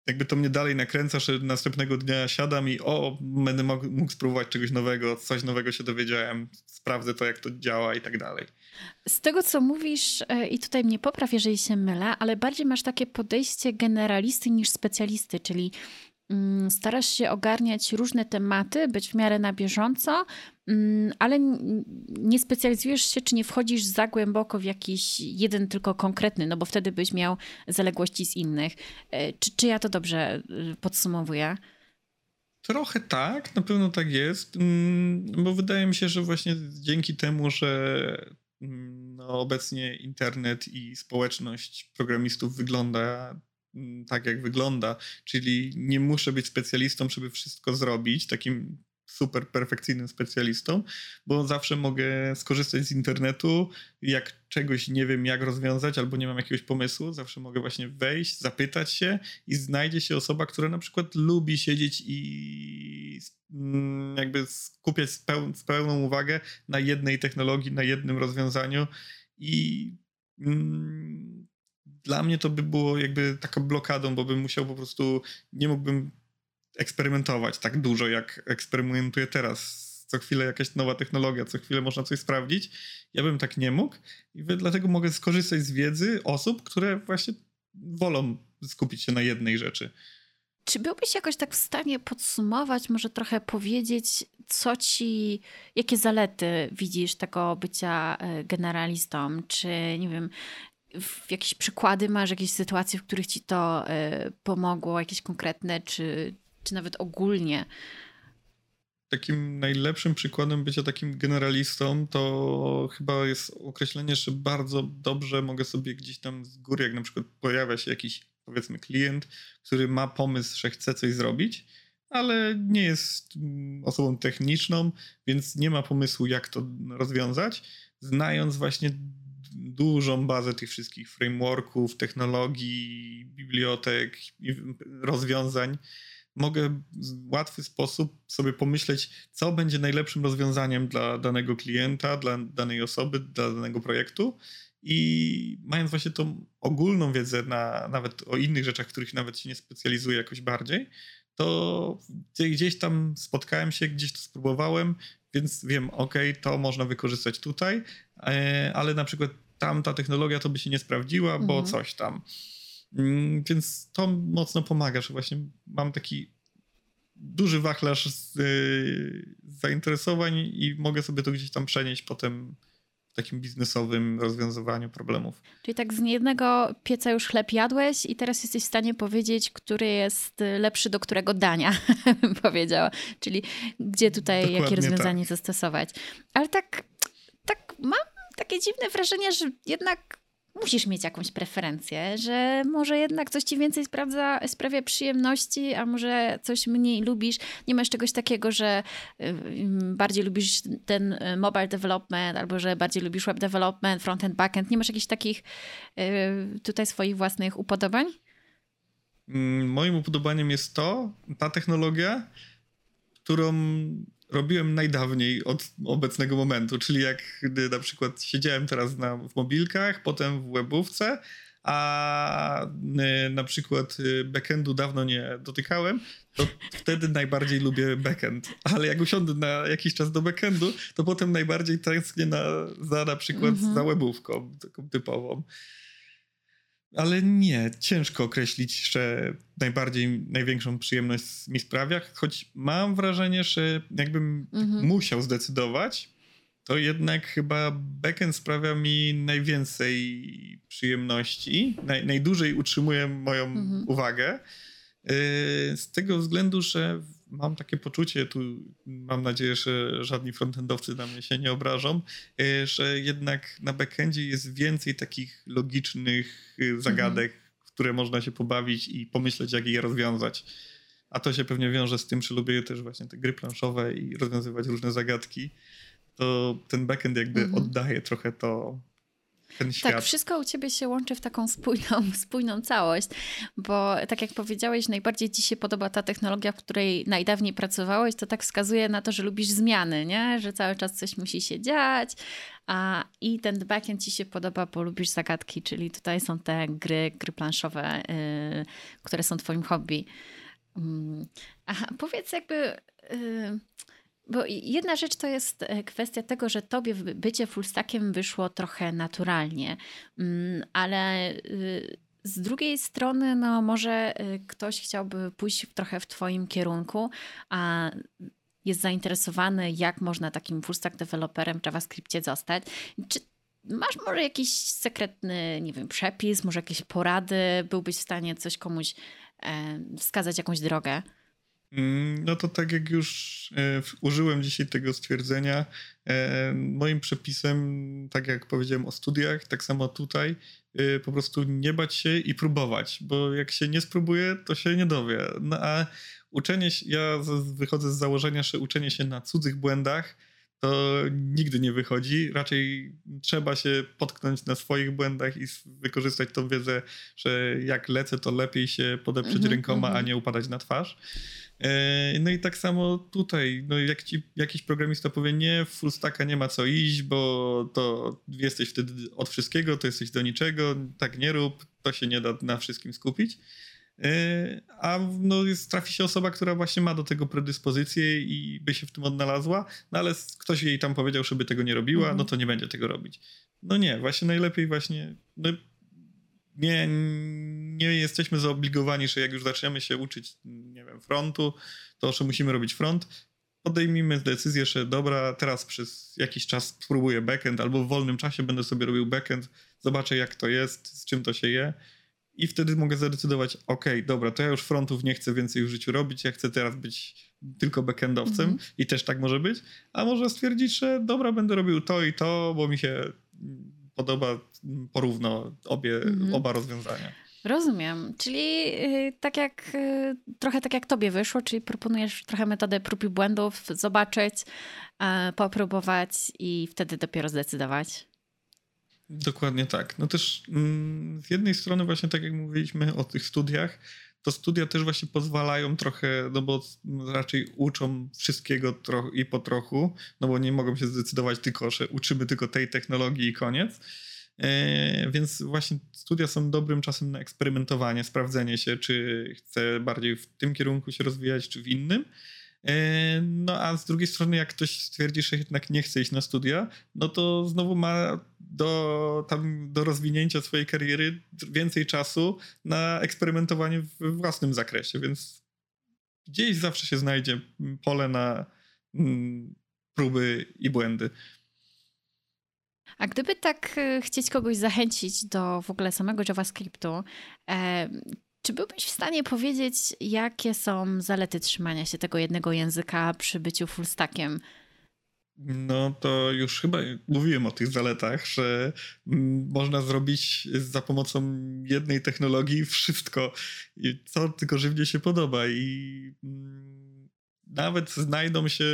B: jakby to mnie dalej nakręca, że następnego dnia siadam i o, będę mógł, spróbować czegoś nowego, coś nowego się dowiedziałem, sprawdzę to, jak to działa i tak dalej.
A: Z tego, co mówisz, e, i tutaj mnie popraw, jeżeli się mylę, ale bardziej masz takie podejście generalisty niż specjalisty, czyli starasz się ogarniać różne tematy, być w miarę na bieżąco, mm, ale nie specjalizujesz się, czy nie wchodzisz za głęboko w jakiś jeden tylko konkretny, no bo wtedy byś miał zaległości z innych. E, czy, czy ja to dobrze y, podsumowuję?
B: Trochę tak, na pewno tak jest, mm, bo wydaje mi się, że właśnie dzięki temu, że no, obecnie internet i społeczność programistów wygląda mm, tak, jak wygląda, czyli nie muszę być specjalistą, żeby wszystko zrobić, takim super perfekcyjnym specjalistą, bo zawsze mogę skorzystać z internetu, jak czegoś nie wiem jak rozwiązać albo nie mam jakiegoś pomysłu, zawsze mogę właśnie wejść, zapytać się i znajdzie się osoba, która na przykład lubi siedzieć i mm, jakby skupiać z pełną uwagę na jednej technologii, na jednym rozwiązaniu i mm, dla mnie to by było jakby taką blokadą, bo bym musiał po prostu, nie mógłbym eksperymentować tak dużo, jak eksperymentuję teraz. Co chwilę jakaś nowa technologia, co chwilę można coś sprawdzić. Ja bym tak nie mógł i dlatego mogę skorzystać z wiedzy osób, które właśnie wolą skupić się na jednej rzeczy.
A: Czy byłbyś jakoś tak w stanie podsumować, może trochę powiedzieć, co ci, jakie zalety widzisz tego bycia e, generalistą? Czy nie wiem, jakieś przykłady masz, jakieś sytuacje, w których ci to e, pomogło, jakieś konkretne, czy, czy nawet ogólnie?
B: Takim najlepszym przykładem bycia takim generalistą to chyba jest określenie, że bardzo dobrze mogę sobie gdzieś tam z góry, jak na przykład pojawia się jakiś powiedzmy klient, który ma pomysł, że chce coś zrobić, ale nie jest mm, osobą techniczną, więc nie ma pomysłu, jak to rozwiązać. Znając właśnie dużą bazę tych wszystkich frameworków, technologii, bibliotek, rozwiązań, mogę w łatwy sposób sobie pomyśleć, co będzie najlepszym rozwiązaniem dla danego klienta, dla danej osoby, dla danego projektu. I mając właśnie tą ogólną wiedzę na, nawet o innych rzeczach, których nawet się nie specjalizuję jakoś bardziej, to gdzieś tam spotkałem się, gdzieś to spróbowałem, więc wiem, ok, to można wykorzystać tutaj, e, ale na przykład tamta technologia to by się nie sprawdziła, bo mhm. coś tam. Mm, więc to mocno pomaga, że właśnie mam taki duży wachlarz z, y, zainteresowań i mogę sobie to gdzieś tam przenieść potem takim biznesowym rozwiązywaniu problemów.
A: Czyli tak z jednego pieca już chleb jadłeś i teraz jesteś w stanie powiedzieć, który jest lepszy do którego dania, bym powiedziała. Czyli gdzie tutaj, Dokładnie jakie rozwiązanie tak. zastosować. Ale tak, tak mam takie dziwne wrażenie, że jednak musisz mieć jakąś preferencję, że może jednak coś ci więcej sprawdza, sprawia przyjemności, a może coś mniej lubisz. Nie masz czegoś takiego, że bardziej lubisz ten y, mobile development, albo że bardziej lubisz web development, frontend, backend. Nie masz jakichś takich y, tutaj swoich własnych upodobań?
B: Mm, moim upodobaniem jest to, ta technologia, którą robiłem najdawniej od obecnego momentu, czyli jak gdy na przykład siedziałem teraz na, w mobilkach, potem w webówce, a y, na przykład y, backendu dawno nie dotykałem, to wtedy najbardziej lubię backend. Ale jak usiądę na jakiś czas do backendu, to potem najbardziej tęsknię na, za na przykład mm -hmm. za webówką taką typową. Ale nie, ciężko określić, że najbardziej, największą przyjemność mi sprawia, choć mam wrażenie, że jakbym mhm. musiał zdecydować, to jednak chyba backend sprawia mi najwięcej przyjemności, naj, najdłużej utrzymuje moją mhm. uwagę. Yy, z tego względu, że mam takie poczucie, tu mam nadzieję, że żadni frontendowcy na mnie się nie obrażą, e, że jednak na backendzie jest więcej takich logicznych e, zagadek, mhm. w które można się pobawić i pomyśleć, jak je rozwiązać. A to się pewnie wiąże z tym, że lubię też właśnie te gry planszowe i rozwiązywać różne zagadki. To ten backend jakby mhm. oddaje trochę to ten tak, świat.
A: Tak, wszystko u ciebie się łączy w taką spójną, spójną całość, bo tak jak powiedziałeś, najbardziej ci się podoba ta technologia, w której najdawniej pracowałeś, to tak wskazuje na to, że lubisz zmiany, nie? że cały czas coś musi się dziać, a i ten backend ci się podoba, bo lubisz zagadki, czyli tutaj są te gry, gry planszowe, yy, które są twoim hobby. Yy. A powiedz jakby... Yy, bo jedna rzecz to jest e, kwestia tego, że tobie bycie fullstackiem wyszło trochę naturalnie, mm, ale y, z drugiej strony, no może y, ktoś chciałby pójść trochę w twoim kierunku, a jest zainteresowany, jak można takim fullstack deweloperem w JavaScriptie zostać. Czy masz może jakiś sekretny, nie wiem, przepis, może jakieś porady? Byłbyś w stanie coś komuś e, wskazać, jakąś drogę?
B: Mm, no to tak jak już e, użyłem dzisiaj tego stwierdzenia, e, moim przepisem, tak jak powiedziałem o studiach, tak samo tutaj, e, po prostu nie bać się i próbować, bo jak się nie spróbuje, to się nie dowie. No a uczenie się, ja wychodzę z założenia, że uczenie się na cudzych błędach to nigdy nie wychodzi. Raczej trzeba się potknąć na swoich błędach i wykorzystać tą wiedzę, że jak lecę, to lepiej się podeprzeć mm -hmm, rękoma, mm -hmm. a nie upadać na twarz. E, no i tak samo tutaj, no jak ci jakiś programista powie, nie, w full stacka nie ma co iść, bo to jesteś wtedy od wszystkiego, to jesteś do niczego, tak nie rób, to się nie da na wszystkim skupić. E, a no jest, trafi się osoba, która właśnie ma do tego predyspozycję i by się w tym odnalazła, no ale ktoś jej tam powiedział, żeby tego nie robiła, mhm. no to nie będzie tego robić. No nie, właśnie najlepiej właśnie, no nie, nie jesteśmy zobligowani, że jak już zaczniemy się uczyć, nie wiem, frontu, to że musimy robić front. Podejmijmy decyzję, że dobra, teraz przez jakiś czas spróbuję backend, albo w wolnym czasie będę sobie robił backend, zobaczę jak to jest, z czym to się je. I wtedy mogę zadecydować, ok, dobra, to ja już frontów nie chcę więcej w życiu robić, ja chcę teraz być tylko backendowcem mm -hmm. i też tak może być. A może stwierdzić, że dobra, będę robił to i to, bo mi się podoba porówno obie, mhm. oba rozwiązania.
A: Rozumiem. Czyli yy, tak jak yy, trochę tak jak tobie wyszło, czyli proponujesz trochę metodę prób i błędów, zobaczyć, yy, popróbować i wtedy dopiero zdecydować.
B: Dokładnie tak. No też mm, z jednej strony właśnie tak jak mówiliśmy o tych studiach, to studia też właśnie pozwalają trochę, no bo raczej uczą wszystkiego i po trochu, no bo nie mogą się zdecydować tylko, że uczymy tylko tej technologii i koniec. E, więc właśnie studia są dobrym czasem na eksperymentowanie, sprawdzenie się, czy chcę bardziej w tym kierunku się rozwijać, czy w innym. E, no a z drugiej strony, jak ktoś stwierdzi, że jednak nie chce iść na studia, no to znowu ma do, tam, do rozwinięcia swojej kariery więcej czasu na eksperymentowanie w własnym zakresie, więc gdzieś zawsze się znajdzie pole na mm, próby i błędy.
A: A gdyby tak e, chcieć kogoś zachęcić do w ogóle samego JavaScriptu, e, czy byłbyś w stanie powiedzieć, jakie są zalety trzymania się tego jednego języka przy byciu fullstackiem?
B: No to już chyba mówiłem o tych zaletach, że mm, można zrobić za pomocą jednej technologii wszystko, co tylko żywnie się podoba i mm, nawet znajdą się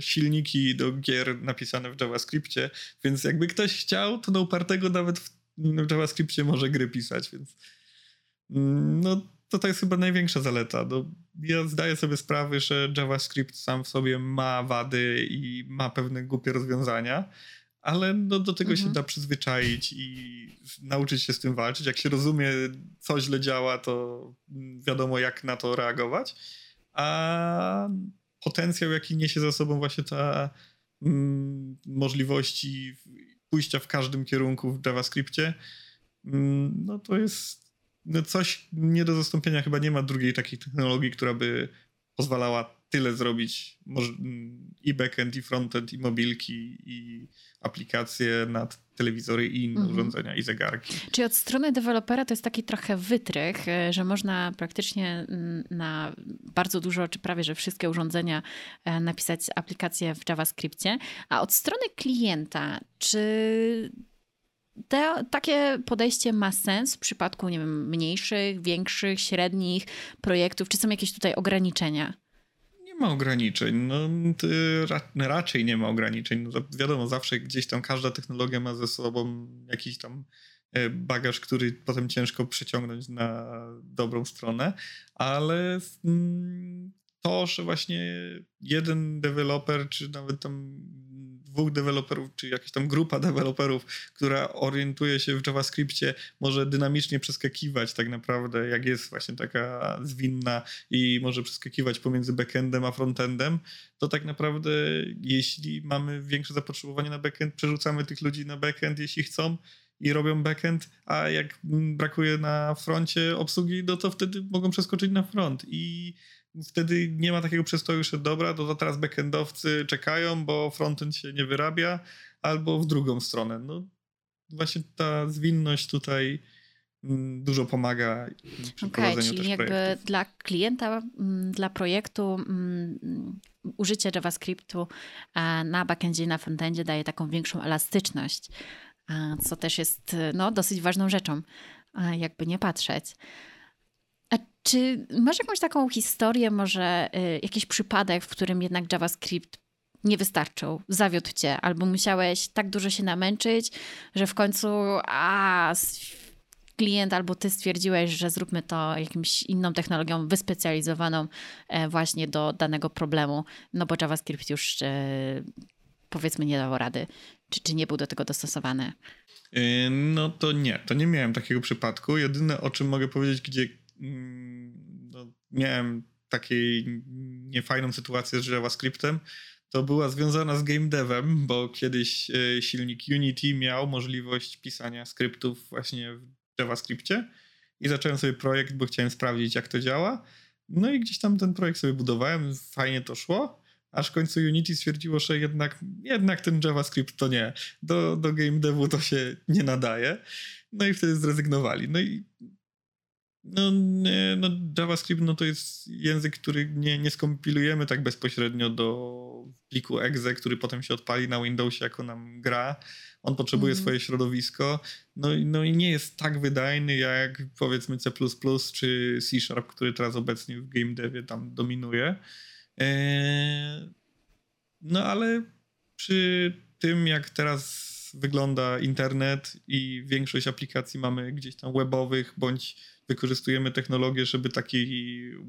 B: silniki do gier napisane w JavaScriptie, więc jakby ktoś chciał, to na upartego nawet w JavaScriptie może gry pisać, więc no to to jest chyba największa zaleta. No, ja zdaję sobie sprawę, że JavaScript sam w sobie ma wady i ma pewne głupie rozwiązania, ale no, do tego mhm. się da przyzwyczaić i nauczyć się z tym walczyć. Jak się rozumie, co źle działa, to wiadomo, jak na to reagować. A potencjał, jaki niesie za sobą właśnie ta mm, możliwości pójścia w każdym kierunku w JavaScriptie, mm, no to jest no coś nie do zastąpienia. Chyba nie ma drugiej takiej technologii, która by pozwalała tyle zrobić i backend, i frontend, i mobilki, i aplikacje na telewizory i inne mhm. urządzenia, i zegarki.
A: Czyli od strony dewelopera to jest taki trochę wytrych, e, że można praktycznie na bardzo dużo, czy prawie że wszystkie urządzenia e, napisać aplikację w JavaScriptie, a od strony klienta, czy te, takie podejście ma sens w przypadku, nie wiem, mniejszych, większych, średnich projektów? Czy są jakieś tutaj ograniczenia?
B: Nie ma ograniczeń. No, raczej nie ma ograniczeń. No, wiadomo, zawsze gdzieś tam każda technologia ma ze sobą jakiś tam e, bagaż, który potem ciężko przeciągnąć na dobrą stronę, ale mm, to, że właśnie jeden deweloper, czy nawet tam dwóch deweloperów, czy jakaś tam grupa deweloperów, która orientuje się w JavaScriptie, może dynamicznie przeskakiwać tak naprawdę, jak jest właśnie taka zwinna i może przeskakiwać pomiędzy backendem a frontendem, to tak naprawdę jeśli mamy większe zapotrzebowanie na backend, przerzucamy tych ludzi na backend, jeśli chcą, i robią backend, a jak brakuje na froncie obsługi, no to wtedy mogą przeskoczyć na front. I wtedy nie ma takiego przestoju, że dobra, to, teraz backendowcy czekają, bo frontend się nie wyrabia, albo w drugą stronę. No właśnie ta zwinność tutaj mm, dużo pomaga przy
A: Okej,
B: prowadzeniu
A: czyli
B: też
A: jakby
B: projektów.
A: dla klienta, mm, dla projektu mm, użycie JavaScriptu e, na backendzie i na frontendzie daje taką większą elastyczność, e, co też jest no, dosyć ważną rzeczą, e, jakby nie patrzeć. Czy masz jakąś taką historię, może y, jakiś przypadek, w którym jednak JavaScript nie wystarczył, zawiódł cię, albo musiałeś tak dużo się namęczyć, że w końcu a, klient albo ty stwierdziłeś, że zróbmy to jakimś inną technologią wyspecjalizowaną e, właśnie do danego problemu, no bo JavaScript już e, powiedzmy nie dał rady, czy, czy nie był do tego dostosowany.
B: Yy, No to nie, to nie miałem takiego przypadku. Jedyne o czym mogę powiedzieć, gdzie no, miałem takiej niefajną sytuację z JavaScriptem, to była związana z game devem, bo kiedyś e, silnik Unity miał możliwość pisania skryptów właśnie w JavaScriptie i zacząłem sobie projekt, bo chciałem sprawdzić jak to działa. No i gdzieś tam ten projekt sobie budowałem, fajnie to szło, aż w końcu Unity stwierdziło, że jednak, jednak ten JavaScript to nie. Do, do game devu to się nie nadaje. No i wtedy zrezygnowali. No i no, nie, no JavaScript no to jest język, który nie, nie skompilujemy tak bezpośrednio do pliku exe, który potem się odpali na Windowsie jako nam gra. On potrzebuje
A: Mhm.
B: swoje środowisko. No, i- no i nie jest tak wydajny jak powiedzmy C++ czy C Sharp, który teraz obecnie w game devie tam dominuje. Eee, no ale przy tym, jak teraz wygląda internet i większość aplikacji mamy gdzieś tam webowych, bądź wykorzystujemy technologię, żeby taką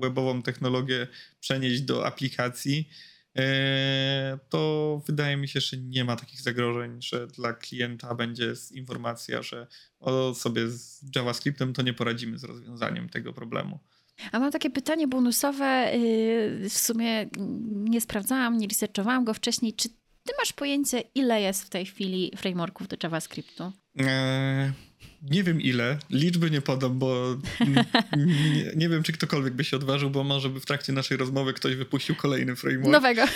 B: webową technologię przenieść do aplikacji, e, to wydaje mi się, że nie ma takich zagrożeń, że dla klienta będzie informacja, że o sobie z JavaScriptem to nie poradzimy z rozwiązaniem tego problemu.
A: A mam takie pytanie bonusowe. yy, W sumie nie sprawdzałam, nie researchowałam go wcześniej. Czy ty masz pojęcie, ile jest w tej chwili frameworków do JavaScriptu?
B: Eee, nie wiem ile, liczby nie podam, bo nie, nie wiem, czy ktokolwiek by się odważył, bo może by w trakcie naszej rozmowy ktoś wypuścił kolejny framework.
A: Nowego.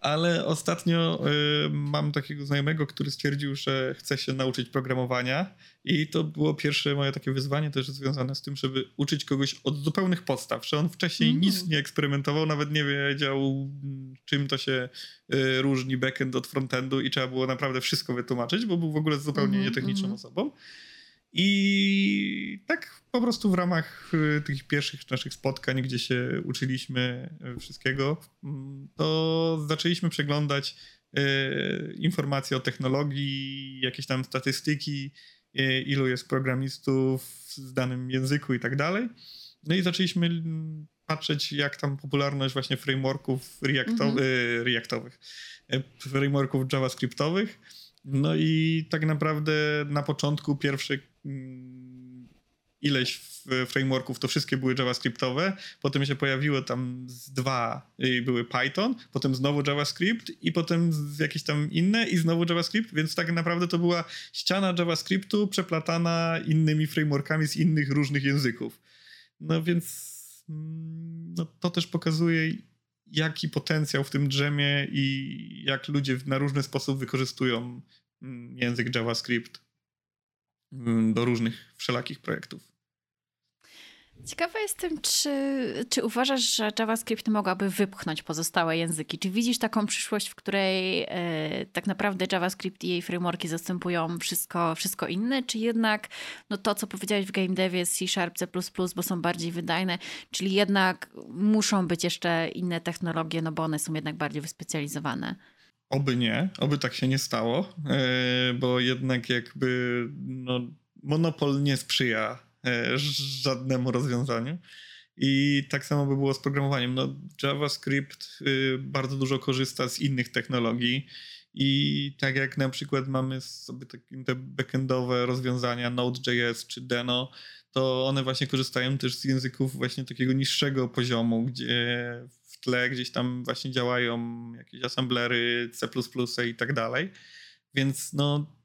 B: Ale ostatnio y, mam takiego znajomego, który stwierdził, że chce się nauczyć programowania i to było pierwsze moje takie wyzwanie też związane z tym, żeby uczyć kogoś od zupełnych podstaw, że on wcześniej
A: Mm.
B: nic nie eksperymentował, nawet nie wiedział mm, czym to się y, różni backend od frontendu i trzeba było naprawdę wszystko wytłumaczyć, bo był w ogóle zupełnie
A: Mhm,
B: nietechniczną
A: mhm.
B: osobą. I tak po prostu w ramach y, tych pierwszych naszych spotkań, gdzie się uczyliśmy y, wszystkiego, mm, to zaczęliśmy przeglądać y, informacje o technologii, jakieś tam statystyki, ilu jest programistów w danym języku i tak dalej. No i zaczęliśmy mm, patrzeć, jak tam popularność właśnie frameworków reacto-
A: Mhm.
B: y, reactowych, frameworków javascriptowych. No i tak naprawdę na początku pierwsze mm, ileś f- frameworków to wszystkie były javascriptowe, potem się pojawiło tam z dwa i były Python, potem znowu JavaScript i potem jakieś tam inne i znowu JavaScript, więc tak naprawdę to była ściana JavaScriptu przeplatana innymi frameworkami z innych różnych języków. No więc mm, no, to też pokazuje jaki potencjał w tym drzemie i jak ludzie na różny sposób wykorzystują mm, język JavaScript mm, do różnych wszelakich projektów.
A: Ciekawa jestem, czy, czy uważasz, że JavaScript mogłaby wypchnąć pozostałe języki? Czy widzisz taką przyszłość, w której e, tak naprawdę JavaScript i jej frameworki zastępują wszystko, wszystko inne? Czy jednak no to, co powiedziałeś w game devie C Sharp, C++, bo są bardziej wydajne, czyli jednak muszą być jeszcze inne technologie, no bo one są jednak bardziej wyspecjalizowane?
B: Oby nie, oby tak się nie stało, e, bo jednak jakby no, monopol nie sprzyja e, żadnemu rozwiązaniu. I tak samo by było z programowaniem. No, JavaScript y, bardzo dużo korzysta z innych technologii. I tak jak na przykład mamy sobie te backendowe rozwiązania Node.js czy Deno, to one właśnie korzystają też z języków właśnie takiego niższego poziomu, gdzie tle gdzieś tam właśnie działają jakieś assemblery, C++ i tak dalej. Więc no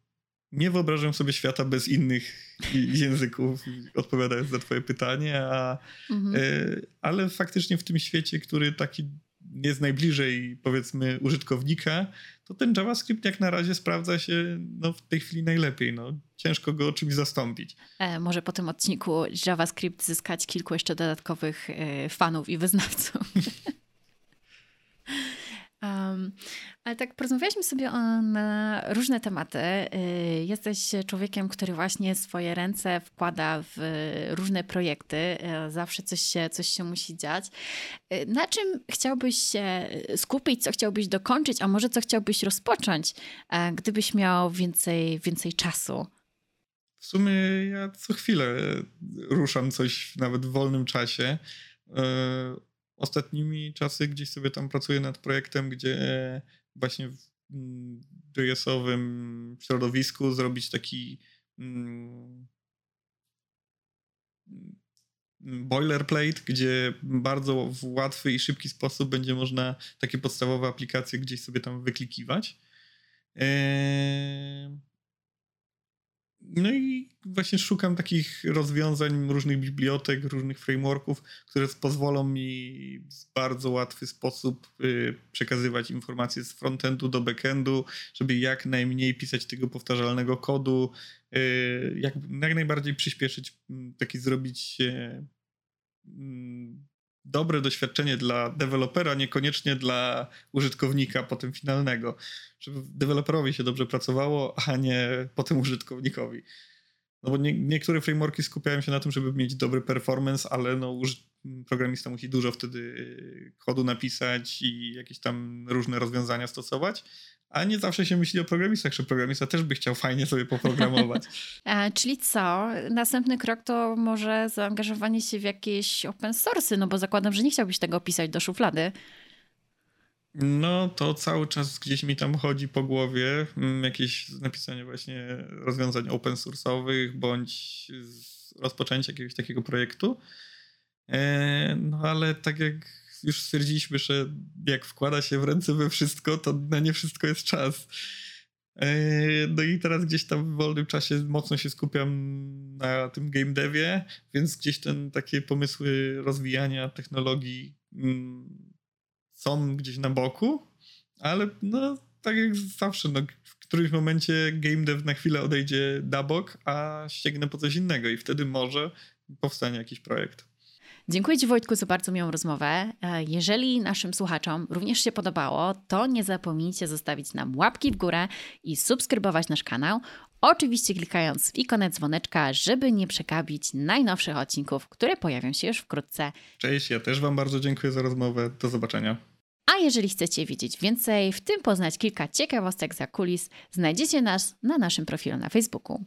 B: nie wyobrażam sobie świata bez innych języków, odpowiadając na twoje pytanie, a,
A: Mhm.
B: e, ale faktycznie w tym świecie, który taki jest najbliżej powiedzmy użytkownika, to ten JavaScript jak na razie sprawdza się no, w tej chwili najlepiej. No. Ciężko go czymś zastąpić.
A: E, może po tym odcinku JavaScript zyskać kilku jeszcze dodatkowych e, fanów i wyznawców. Um, ale tak porozmawialiśmy sobie o, na różne tematy. Y, jesteś człowiekiem, który właśnie swoje ręce wkłada w różne projekty. Y, zawsze coś się, coś się musi dziać. Y, na czym chciałbyś się skupić, co chciałbyś dokończyć, a może co chciałbyś rozpocząć, gdybyś miał więcej, więcej czasu?
B: W sumie ja co chwilę ruszam coś nawet w wolnym czasie ostatnimi czasy gdzieś sobie tam pracuję nad projektem, gdzie właśnie w mm, JS-owym środowisku zrobić taki mm, boilerplate, gdzie bardzo w łatwy i szybki sposób będzie można takie podstawowe aplikacje gdzieś sobie tam wyklikiwać. Eee, no i właśnie szukam takich rozwiązań, różnych bibliotek, różnych frameworków, które pozwolą mi w bardzo łatwy sposób y, przekazywać informacje z frontendu do backendu, żeby jak najmniej pisać tego powtarzalnego kodu, y, jak, jak najbardziej przyspieszyć, taki zrobić dobre doświadczenie dla dewelopera, niekoniecznie dla użytkownika potem finalnego. Żeby deweloperowi się dobrze pracowało, a nie potem użytkownikowi. No bo nie, niektóre frameworki skupiają się na tym, żeby mieć dobry performance, ale no, programista musi dużo wtedy kodu napisać i jakieś tam różne rozwiązania stosować. A nie zawsze się myśli o programistach, że programista też by chciał fajnie sobie poprogramować.
A: A, czyli co? Następny krok to może zaangażowanie się w jakieś open source, no bo zakładam, że nie chciałbyś tego pisać do szuflady.
B: No to cały czas gdzieś mi tam chodzi po głowie mm, jakieś napisanie właśnie rozwiązań open source'owych bądź rozpoczęcie jakiegoś takiego projektu. E, no ale tak jak już stwierdziliśmy, że jak wkłada się w ręce we wszystko, to na nie wszystko jest czas. E, no i teraz gdzieś tam w wolnym czasie mocno się skupiam na tym game devie, więc gdzieś ten takie pomysły rozwijania technologii mm, są gdzieś na boku, ale no tak jak zawsze, no, w którymś momencie game dev na chwilę odejdzie na bok, a ściegnę po coś innego i wtedy może powstanie jakiś projekt.
A: Dziękuję Ci Wojtku za bardzo miłą rozmowę. E, jeżeli naszym słuchaczom również się podobało, to nie zapomnijcie zostawić nam łapki w górę i subskrybować nasz kanał. Oczywiście klikając w ikonę dzwoneczka, żeby nie przekabić najnowszych odcinków, które pojawią się już wkrótce.
B: Cześć, ja też Wam bardzo dziękuję za rozmowę. Do zobaczenia.
A: A jeżeli chcecie wiedzieć więcej, w tym poznać kilka ciekawostek za kulis, znajdziecie nas na naszym profilu na Facebooku.